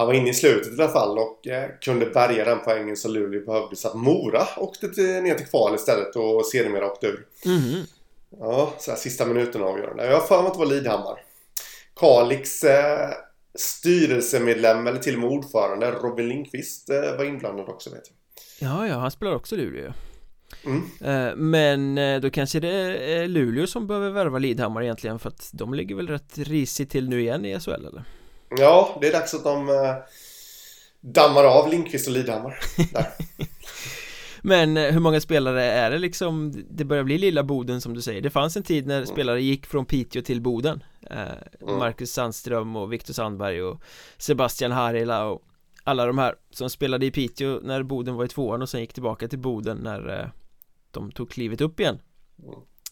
han var inne i slutet i alla fall och eh, kunde bärga den poängen som Luleå behövde. Så att Mora åkte till, ner till kval istället och sedermera åkte ur. Mm. Ja, så här, sista minuten avgörande. Jag har för mig att det var Lidhammar. Kalix eh, styrelsemedlem eller till och med ordförande Robin Lindqvist eh, var inblandad också vet jag. Ja, ja, han spelar också Luleå. Mm. Eh, men eh, då kanske det är Luleå som behöver värva Lidhammar egentligen för att de ligger väl rätt risigt till nu igen i SHL eller? Ja, det är dags att de dammar av Lindqvist och Lidhammar. Men hur många spelare är det liksom Det börjar bli lilla Boden som du säger. Det fanns en tid när mm. spelare gick från Piteå till Boden. Eh, Marcus Sandström och Viktor Sandberg och Sebastian Harila och alla de här som spelade i Piteå när Boden var i tvåan och sen gick tillbaka till Boden när eh, de tog klivet upp igen.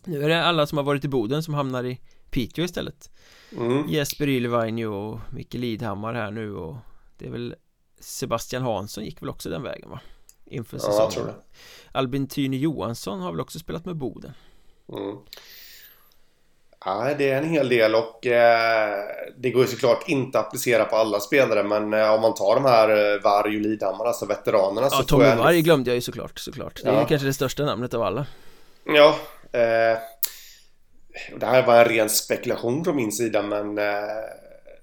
Nu är det alla som har varit i Boden som hamnar i Piteå istället mm. Jesper Ylvainio och Micke Lidhammar här nu och det är väl Sebastian Hansson gick väl också den vägen va? Inför säsongen ja, jag tror det. Albin Tyne Johansson har väl också spelat med Boden mm. Ja, det är en hel del och eh, det går ju såklart inte att applicera på alla spelare men eh, om man tar de här eh, Varg och Lidhammar, alltså veteranerna ja, så Tommy jag... Varg glömde jag ju såklart, såklart Det är kanske det största namnet av alla Ja eh, Det här var en ren spekulation från min sida men eh,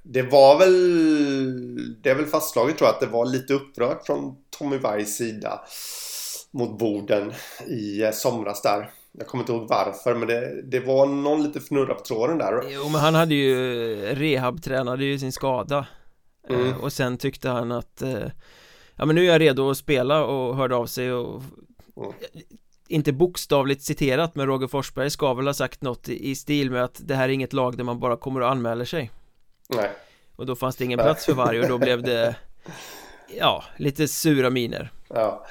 Det var väl Det är väl fastslaget tror jag att det var lite upprört från Tommy Vargs sida Mot borden i eh, somras där jag kommer inte ihåg varför men det, det var någon lite fnurra på tråden där Jo men han hade ju rehabtränade ju sin skada mm. eh, Och sen tyckte han att eh, Ja men nu är jag redo att spela och hörde av sig och mm. Inte bokstavligt citerat men Roger Forsberg ska väl ha sagt något i stil med att det här är inget lag där man bara kommer och anmäler sig Nej Och då fanns det ingen Nej. plats för varje och då blev det Ja, lite sura miner Ja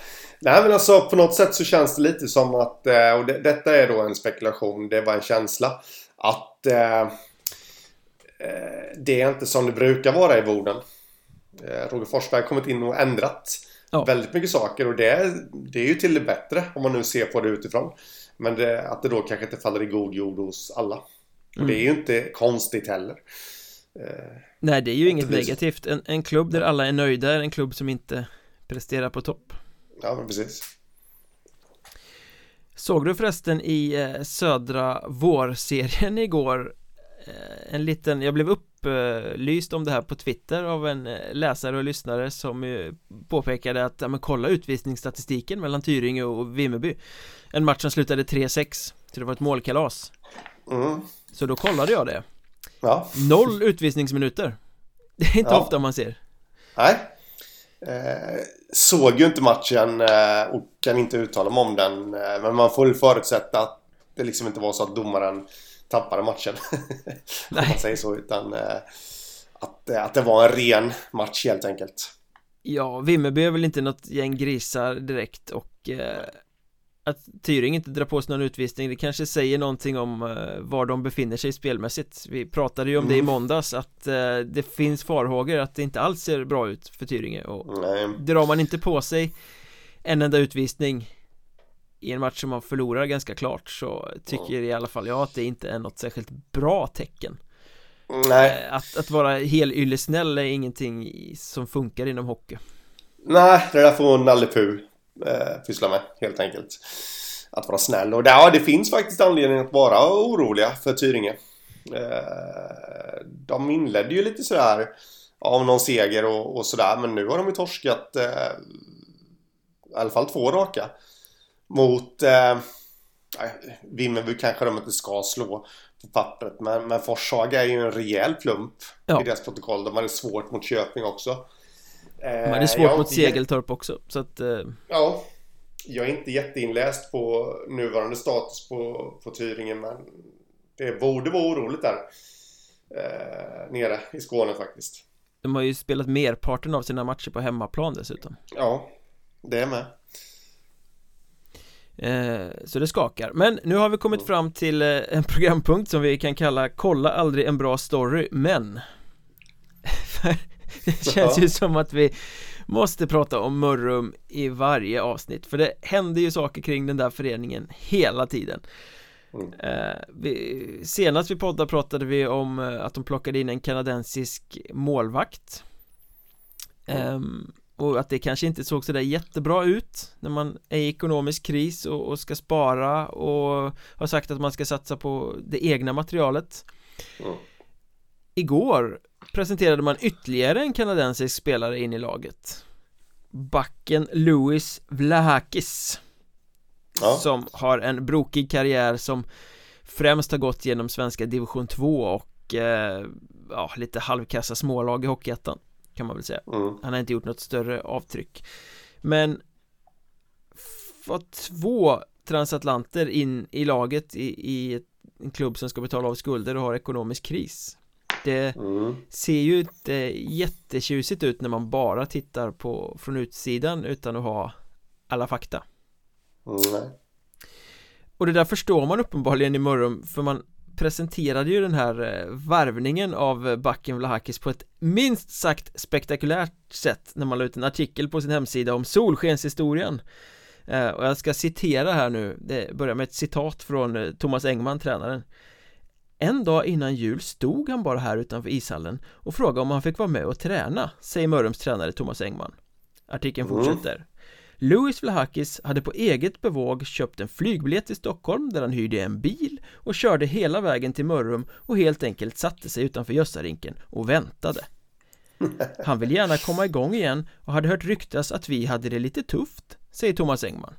Nej men alltså på något sätt så känns det lite som att, eh, och det, detta är då en spekulation, det var en känsla. Att eh, eh, det är inte som det brukar vara i Boden. Eh, Roger Forsberg har kommit in och ändrat ja. väldigt mycket saker och det, det är ju till det bättre om man nu ser på det utifrån. Men det, att det då kanske inte faller i god jord hos alla. Och mm. det är ju inte konstigt heller. Eh, Nej det är ju inget negativt. En, en klubb där alla är nöjda är en klubb som inte presterar på topp. Ja, men precis. Såg du förresten i eh, södra vårserien igår eh, en liten, jag blev upplyst om det här på Twitter av en eh, läsare och lyssnare som påpekade att, ja men kolla utvisningsstatistiken mellan Tyringe och Vimmerby En match som slutade 3-6 Så det var ett målkalas mm. Så då kollade jag det ja. Noll utvisningsminuter Det är inte ja. ofta man ser Nej Eh, såg ju inte matchen eh, och kan inte uttala mig om den. Eh, men man får väl förutsätta att det liksom inte var så att domaren tappade matchen. om man säger så. Utan eh, att, eh, att det var en ren match helt enkelt. Ja, Vimmerby är väl inte något gäng grisar direkt och eh, att Tyring inte drar på sig någon utvisning det kanske säger någonting om uh, var de befinner sig spelmässigt Vi pratade ju om mm. det i mm. måndags att uh, det finns farhågor att det inte alls ser bra ut för Tyringe och Nej. drar man inte på sig en enda utvisning i en match som man förlorar ganska klart så tycker i alla fall jag att det inte är något särskilt bra tecken Nej. Uh, att, att vara helyllesnäll är ingenting som funkar inom hockey Nej, det där får Nalle Puh eh, pyssla med helt enkelt. Att vara snäll. Och ja, det finns faktiskt anledning att vara oroliga för Tyringe. Eh, de inledde ju lite sådär av någon seger och, och sådär. Men nu har de ju torskat eh, i alla fall två raka. Mot eh, Vimmerby kanske de inte ska slå. på pappret. Men, men Forshaga är ju en rejäl plump ja. i deras protokoll. De hade svårt mot Köping också. De hade svårt eh, mot Segeltorp också. Så att, eh... Ja, jag är inte jätteinläst på nuvarande status på, på Tyringen men det borde vara oroligt där eh, nere i Skåne faktiskt. De har ju spelat merparten av sina matcher på hemmaplan dessutom. Ja, det är med. Eh, så det skakar. Men nu har vi kommit mm. fram till eh, en programpunkt som vi kan kalla Kolla aldrig en bra story, men Det känns ju som att vi måste prata om Mörrum i varje avsnitt För det händer ju saker kring den där föreningen hela tiden mm. eh, vi, Senast vi poddade pratade vi om att de plockade in en kanadensisk målvakt mm. Och att det kanske inte såg sådär jättebra ut när man är i ekonomisk kris och, och, ska spara och har sagt att man ska satsa på det egna materialet mm. Igår presenterade man ytterligare en kanadensisk spelare in i laget Backen Louis Vlahakis ja. Som har en brokig karriär som främst har gått genom svenska division 2 och eh, ja, lite halvkassa smålag i Hockeyettan kan man väl säga mm. Han har inte gjort något större avtryck Men fått två transatlanter in i laget i, i en klubb som ska betala av skulder och har ekonomisk kris Det mm. ser ju inte jättetjusigt ut när man bara tittar på från utsidan utan att ha alla fakta mm. Och det där förstår man uppenbarligen i Mörrum för man presenterade ju den här eh, varvningen av backen Vlahakis på ett minst sagt spektakulärt sätt när man la ut en artikel på sin hemsida om solskenshistorien. Eh, och jag ska citera här nu, det börjar med ett citat från eh, Thomas Engman, tränaren. En dag innan jul stod han bara här utanför ishallen och frågade om han fick vara med och träna, säger Mörrums tränare Thomas Engman. Artikeln mm. Louis Vlahakis hade på eget bevåg köpt en flygbiljett till Stockholm där han hyrde en bil och körde hela vägen till Mörrum och helt enkelt satte sig utanför Gössarinken och väntade. Han vill gärna komma igång igen och hade hört ryktas att vi hade det lite tufft, säger Thomas Engman.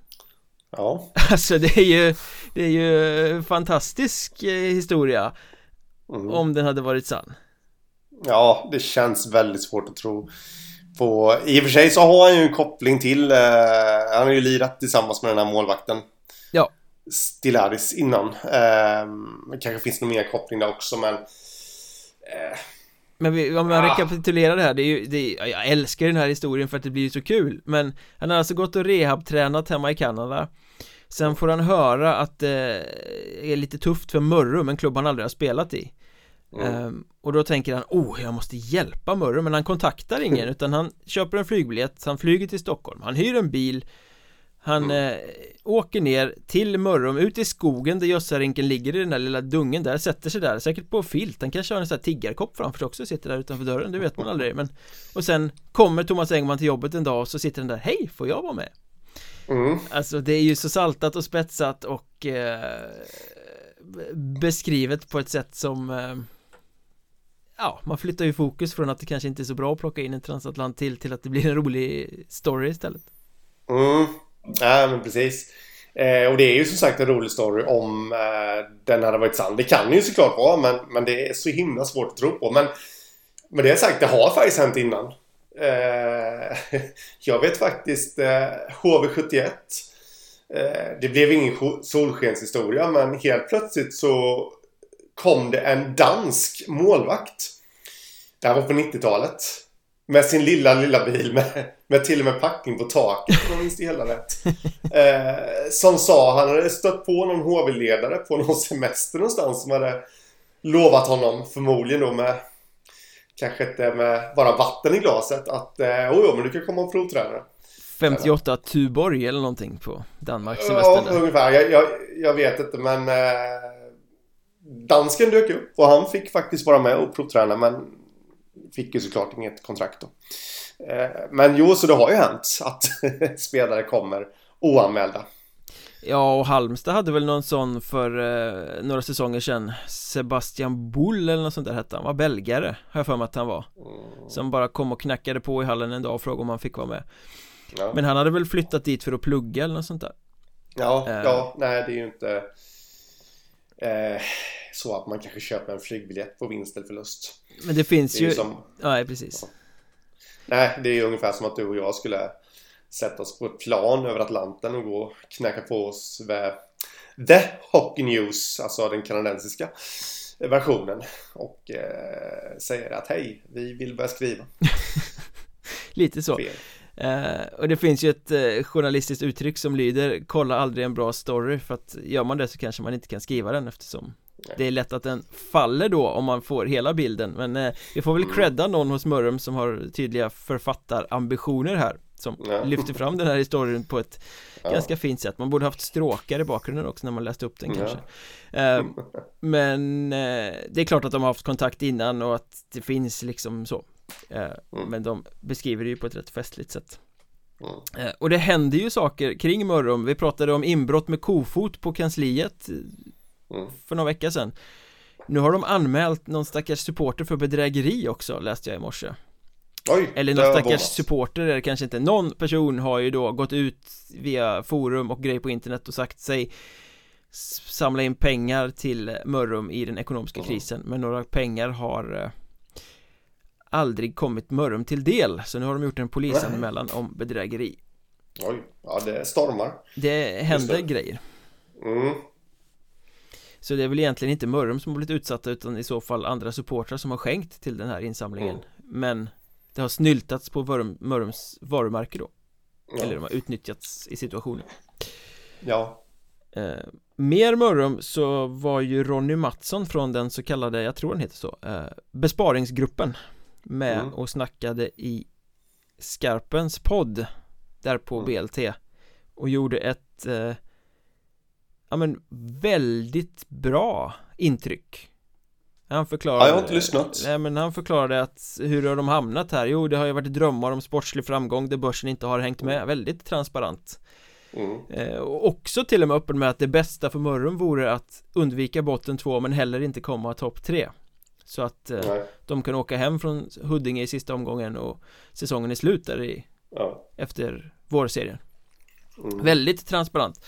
Ja. Alltså det är ju, det är ju fantastisk eh, historia mm. om den hade varit sann. Ja, det känns väldigt svårt att tro på, I och för sig så har han ju en koppling till, eh, han har ju lirat tillsammans med den här målvakten. Ja. Stilaris innan. Eh, kanske finns någon mer koppling där också men... Eh, men vi, om man ah. rekapitulerar det här, det är ju, det är, jag älskar den här historien för att det blir så kul Men han har alltså gått och rehabtränat hemma i Kanada Sen får han höra att det är lite tufft för Mörrum, en klubb han aldrig har spelat i Mm. Och då tänker han, oh jag måste hjälpa Murray men han kontaktar ingen utan han köper en flygbiljett, han flyger till Stockholm, han hyr en bil Han mm. eh, åker ner till Mörrum, ut i skogen där Gössarinken ligger i den där lilla dungen där, sätter sig där, säkert på filt, han kanske har en sån här tiggarkopp framför sig också, sitter där utanför dörren, det vet man aldrig men Och sen kommer Thomas Engman till jobbet en dag och så sitter han där, hej, får jag vara med? Mm. Alltså det är ju så saltat och spetsat och eh, beskrivet på ett sätt som eh, ja, man flyttar ju fokus från att det kanske inte är så bra att plocka in en transatlant till till att det blir en rolig story istället. Mm, ja men precis. Eh, och det är ju som sagt en rolig story om eh, den hade varit sann. Det kan ju såklart vara men, men det är så himla svårt att tro på. Men med det sagt, det har faktiskt hänt innan. Eh, jag vet faktiskt eh, HV71 eh, Det blev ingen solskenshistoria men helt plötsligt så kom det en dansk målvakt. Det här var på 90-talet. Med sin lilla, lilla bil med, med till och med packning på taket om jag minns det hela rätt. Eh, som sa, han hade stött på någon HV-ledare på någon semester någonstans som hade lovat honom, förmodligen då med Kanske inte med bara vatten i glaset att eh, oh, men du kan komma och provträna 58 Tuborg eller någonting på Danmark semester Ja, ungefär. Jag, jag, jag, vet inte men eh, dansken dök upp och han fick faktiskt vara med och provträna men fick ju såklart inget kontrakt då. Eh, men jo, så det har ju hänt att spelare kommer oanmälda. Ja, och Halmstad hade väl någon sån för eh, några säsonger sedan Sebastian Bull eller något sånt där hette han, var belgare har jag för mig att han var mm. Som bara kom och knackade på i hallen en dag och frågade om han fick vara med ja. Men han hade väl flyttat dit för att plugga eller något sånt där Ja, eh. ja, nej det är ju inte eh, så att man kanske köper en flygbiljett på vinst eller förlust. Men det finns Det ju, ju som, ja precis nej, det är ungefär som att du och jag skulle sätta oss på ett plan över Atlanten och gå och knacka på oss med The Hockey News, alltså den kanadensiska versionen och eh, säger att hej, vi vill börja skriva. Lite så Fel. Eh, och det finns ju ett eh, journalistiskt uttryck som lyder Kolla aldrig en bra story för att gör man det så kanske man inte kan skriva den eftersom Nej. Det är lätt att den faller då om man får hela bilden men eh, vi får väl Mm. credda någon hos Mörrum som har tydliga författarambitioner här Som Ja. lyfter fram den här historien på ett Ja. ganska fint sätt Man borde haft stråkar i bakgrunden också när man läste upp den Ja. kanske eh, Men eh, det är klart att de har haft kontakt innan och att det finns liksom så Mm. Men de beskriver det ju på ett rätt festligt sätt Mm. Eh, Och det händer ju saker kring Mörrum Vi pratade om inbrott med kofot på kansliet eh, Mm. för några veckor sedan Nu har de anmält någon stackars supporter för bedrägeri också läste jag i morse Oj, Eller någon stackars supporter är det kanske inte Någon person har ju då gått ut via forum och grejer på internet och sagt sig Samla in pengar till Mörrum i den ekonomiska Mm. krisen Men några pengar har eh, Aldrig kommit Mörrum till del Så nu har de gjort en polisanmälan om bedrägeri Oj, ja det stormar. Det händer det. grejer Mm. Så det är väl egentligen inte Mörrum som har blivit utsatta utan i så fall andra supportrar som har skänkt till den här insamlingen Mm. Men det har snyltats på Mörrum, Mörrums varumärke då Ja. Eller de har utnyttjats i situationen ja. eh, Mer Mörrum så var ju Ronny Mattsson från den så kallade, jag tror den heter så eh, Besparingsgruppen Med Mm. och snackade i Skarpens podd Där på Mm. BLT Och gjorde ett eh, Ja men väldigt bra intryck Han förklarade Ja, jag har inte lyssnat. Nej men han förklarade att hur har de hamnat här? Jo det har ju varit drömmar om sportslig framgång där börsen inte har hängt med Väldigt transparent Mm. eh, Och också till och med öppen med att det bästa för Mörrum vore att undvika botten två men heller inte komma topp tre Så att eh, de kan åka hem från Huddinge i sista omgången och säsongen är slut där i, Ja. efter vårserien Mm. Väldigt transparent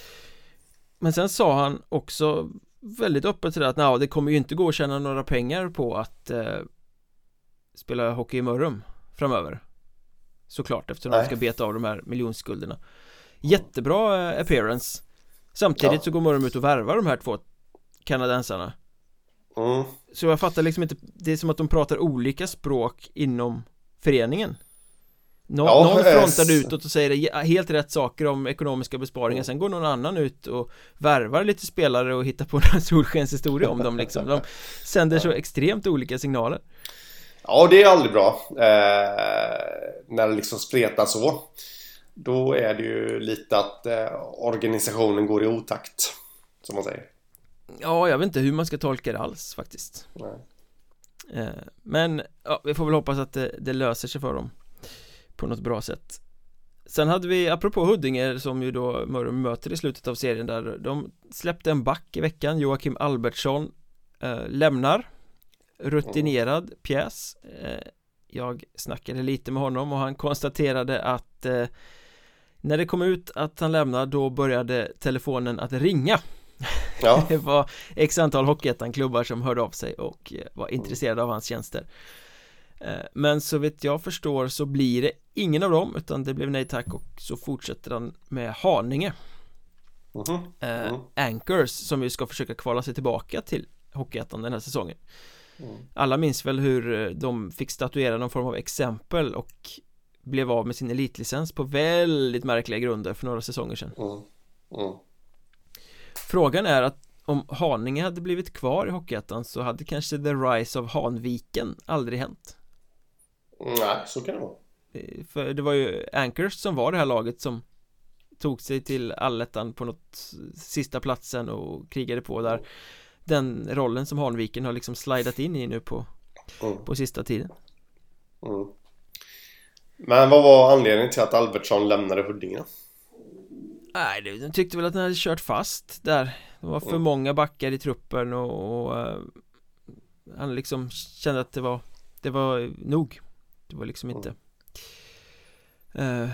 Men sen sa han också väldigt öppet till det att "Nja, det kommer ju inte gå att tjäna några pengar på att eh, spela hockey i Mörrum framöver Såklart eftersom de Nej. ska beta av de här miljonskulderna Jättebra eh, appearance Samtidigt Ja. så går Mörrum ut och värvar de här två kanadensarna Mm. Så jag fattar liksom inte Det är som att de pratar olika språk inom föreningen Nå Ja, Någon eh, frontar utåt och säger ge- helt rätt saker om ekonomiska besparingar Sen går någon annan ut och värvar lite spelare och hittar på en solskenshistoria om dem liksom De sänder så extremt olika signaler Ja, det är aldrig bra. Eh, när det liksom spretar så. Då är det ju lite att eh, organisationen går i otakt. Som man säger. Ja, jag vet inte hur man ska tolka det alls faktiskt. Nej. eh, Men, ja, vi får väl hoppas att det, det löser sig för dem På något bra sätt. Sen hade vi, apropå Huddinge som ju då Mörrum möter i slutet av serien där De släppte en back i veckan, Joakim Albertsson eh, Lämnar. Rutinerad pjäs. Eh, Jag snackade lite med honom och han konstaterade att eh, När det kom ut att han lämnar då började telefonen att ringa Ja. Det var x antal Hockeyettan-klubbar som hörde av sig och eh, var intresserade av hans tjänster Eh, Men så vitt jag förstår så blir det ingen av dem utan det blev nej tack och så fortsätter han med Haninge Mhm. eh, Mm. Anchors som ju ska försöka kvala sig tillbaka till Hockeyettan den här säsongen Mm. Alla minns väl hur de fick statuera någon form av exempel och blev av med sin elitlicens på väldigt märkliga grunder för några säsonger sedan Mm. Mm. Frågan är att om Haninge hade blivit kvar i Hockeyettan så hade kanske the rise of Hanviken aldrig hänt Nej, så kan det vara. Eh, För det var ju Anchors som var det här laget som tog sig till allettan på något sista platsen och krigade på där Den rollen som Hanviken har liksom slidat in i nu på, Mm. på sista tiden Mm. Men vad var anledningen till att Albertsson lämnade Huddinge? Nej, de tyckte väl att den hade kört fast där Det var för Mm. många backar i truppen och, och eh, Han liksom kände att det var Det var nog Det var liksom inte eh,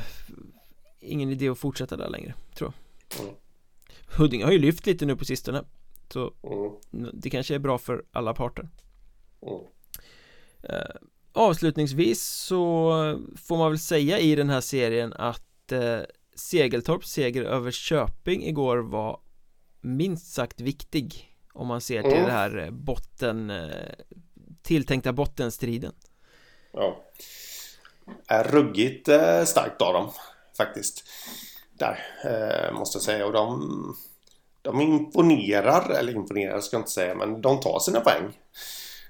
Ingen idé att fortsätta där längre, tror jag Mm. Huddinge har ju lyft lite nu på sistone Så mm. det kanske är bra för alla parter mm. eh, Avslutningsvis så får man väl säga i den här serien att eh, Segeltorps seger över Köping igår var minst sagt viktig om man ser till mm. det här botten eh, tilltänkta bottenstriden Ja Är ruggigt eh, starkt av dem faktiskt där eh, måste jag säga och de de imponerar, eller imponerar ska jag inte säga, men de tar sina poäng.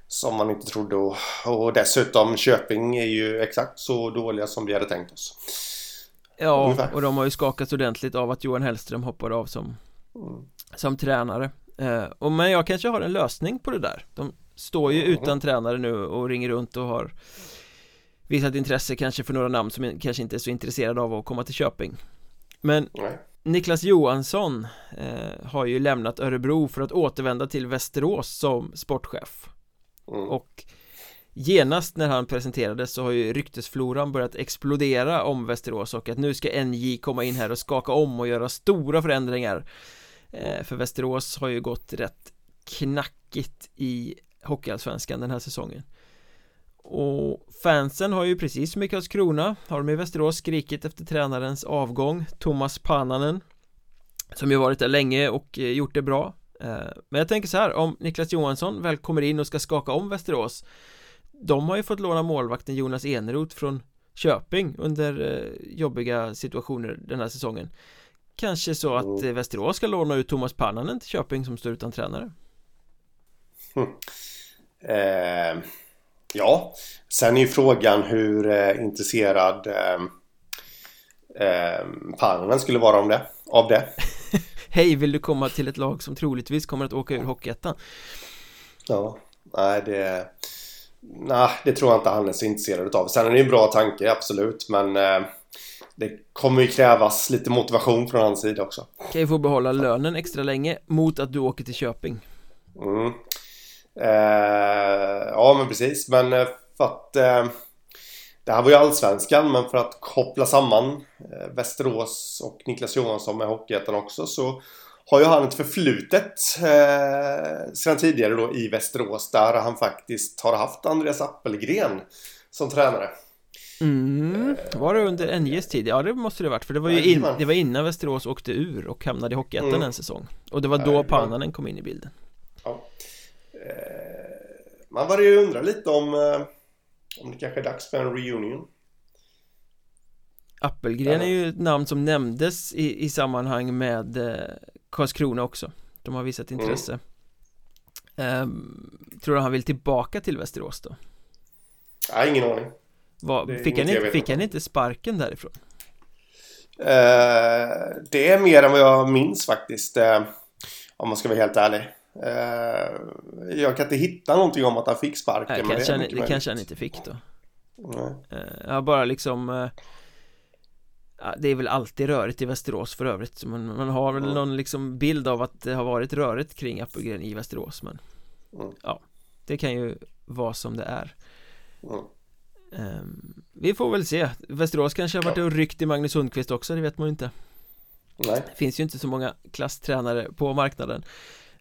Som man inte trodde och, och dessutom Köping är ju exakt så dåliga som vi hade tänkt oss. Ja, Ungefär. och de har ju skakats ordentligt av att Johan Hellström hoppade av som, mm. som tränare. Eh, och, men jag kanske har en lösning på det där. De står ju mm. utan tränare nu och ringer runt och har visat intresse kanske för några namn som kanske inte är så intresserade av att komma till Köping. Men Nej. Niklas Johansson eh, har ju lämnat Örebro för att återvända till Västerås som sportchef mm. och genast när han presenterades så har ju ryktesfloran börjat explodera om Västerås och att nu ska NJ komma in här och skaka om och göra stora förändringar. Eh, för Västerås har ju gått rätt knackigt i Hockeyallsvenskan den här säsongen. Och fansen har ju precis som i Karlskrona Har de i Västerås skrikit efter tränarens avgång Thomas Pananen Som ju varit där länge och eh, gjort det bra. Eh, men jag tänker så här om Niklas Johansson väl kommer in och ska skaka om Västerås de har ju fått låna målvakten Jonas Eneroth från Köping under eh, jobbiga situationer den här säsongen Kanske så att mm. Västerås ska låna ut Thomas Pannanen till Köping som står utan tränare mm. eh Ja, sen är ju frågan hur eh, intresserad eh, eh, Parnen skulle vara om det, av det. Hej, vill du komma till ett lag som troligtvis kommer att åka ur Hockeyettan? Ja, nej det... Nej, det tror jag inte han är så intresserad av. Sen är det en bra tanke, absolut, men eh, det kommer ju krävas lite motivation från hans sida också. Kan ju få behålla lönen extra länge mot att du åker till Köping. Mm. Eh, ja men precis men eh, för att eh, Det här var ju allsvenskan men för att koppla samman eh, Västerås och Niklas Johansson med Hockeyettan också så har ju han ett förflutet eh, sedan tidigare då i Västerås där han faktiskt har haft Andreas Appelgren som tränare. Mm. Var det under NJs tid? Ja det måste det varit för det var ju in, det var innan Västerås åkte ur och hamnade i Hockeyettan mm. en säsong Och det var då Pannanen kom in i bilden Ja Eh, man börjar ju undra lite om eh, om det kanske är dags för en reunion. Appelgren är ju ett namn som nämndes i, i sammanhang med eh, Karlskrona också De har visat mm. intresse mm. um, Tror du han vill tillbaka till Västerås då? Nej, ingen aning Var, fick, han inte, fick han inte sparken därifrån? Uh, det är mer än vad jag minns faktiskt uh, Om man ska vara helt ärlig Eh, jag kan inte hitta någonting om att han fick sparken Nej, kanske det, han, det kanske han inte fick då Nej. Eh, jag har bara liksom eh, Det är väl alltid rörigt i Västerås för övrigt man, man har väl mm. någon liksom bild av att det har varit rörigt kring Appelgren i Västerås men mm. Ja Det kan ju vara som det är mm. um, Vi får väl se Västerås kanske har varit och ryckt i Magnus Sundqvist också, det vet man ju inte Nej. Det finns ju inte så många klasstränare på marknaden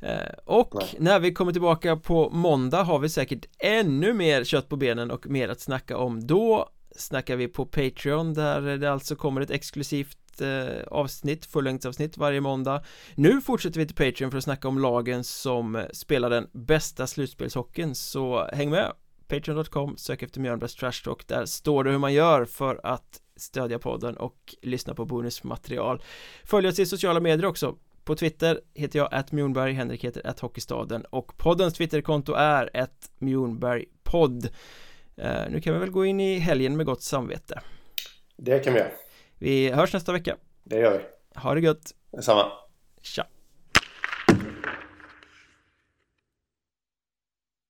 Eh, och Nej. när vi kommer tillbaka på måndag har vi säkert ännu mer kött på benen och mer att snacka om Då snackar vi på Patreon där det alltså kommer ett exklusivt eh, avsnitt, fullängdsavsnitt varje måndag. Nu fortsätter vi till Patreon för att snacka om lagen som spelar den bästa slutspelshockeyn. Så häng med. Patreon.com, sök efter Mjölnbergs Trash Talk. Där står det hur man gör för att stödja podden och lyssna på bonusmaterial. Följ oss i sociala medier också. På Twitter heter jag att Mjornberg, Henrik heter att Hockeystaden. Och poddens Twitterkonto är att Mjornbergpodd nu kan vi väl gå in i helgen med gott samvete. Det kan vi göra. Vi hörs nästa vecka. Det gör vi. Ha det gött. Detsamma. Tja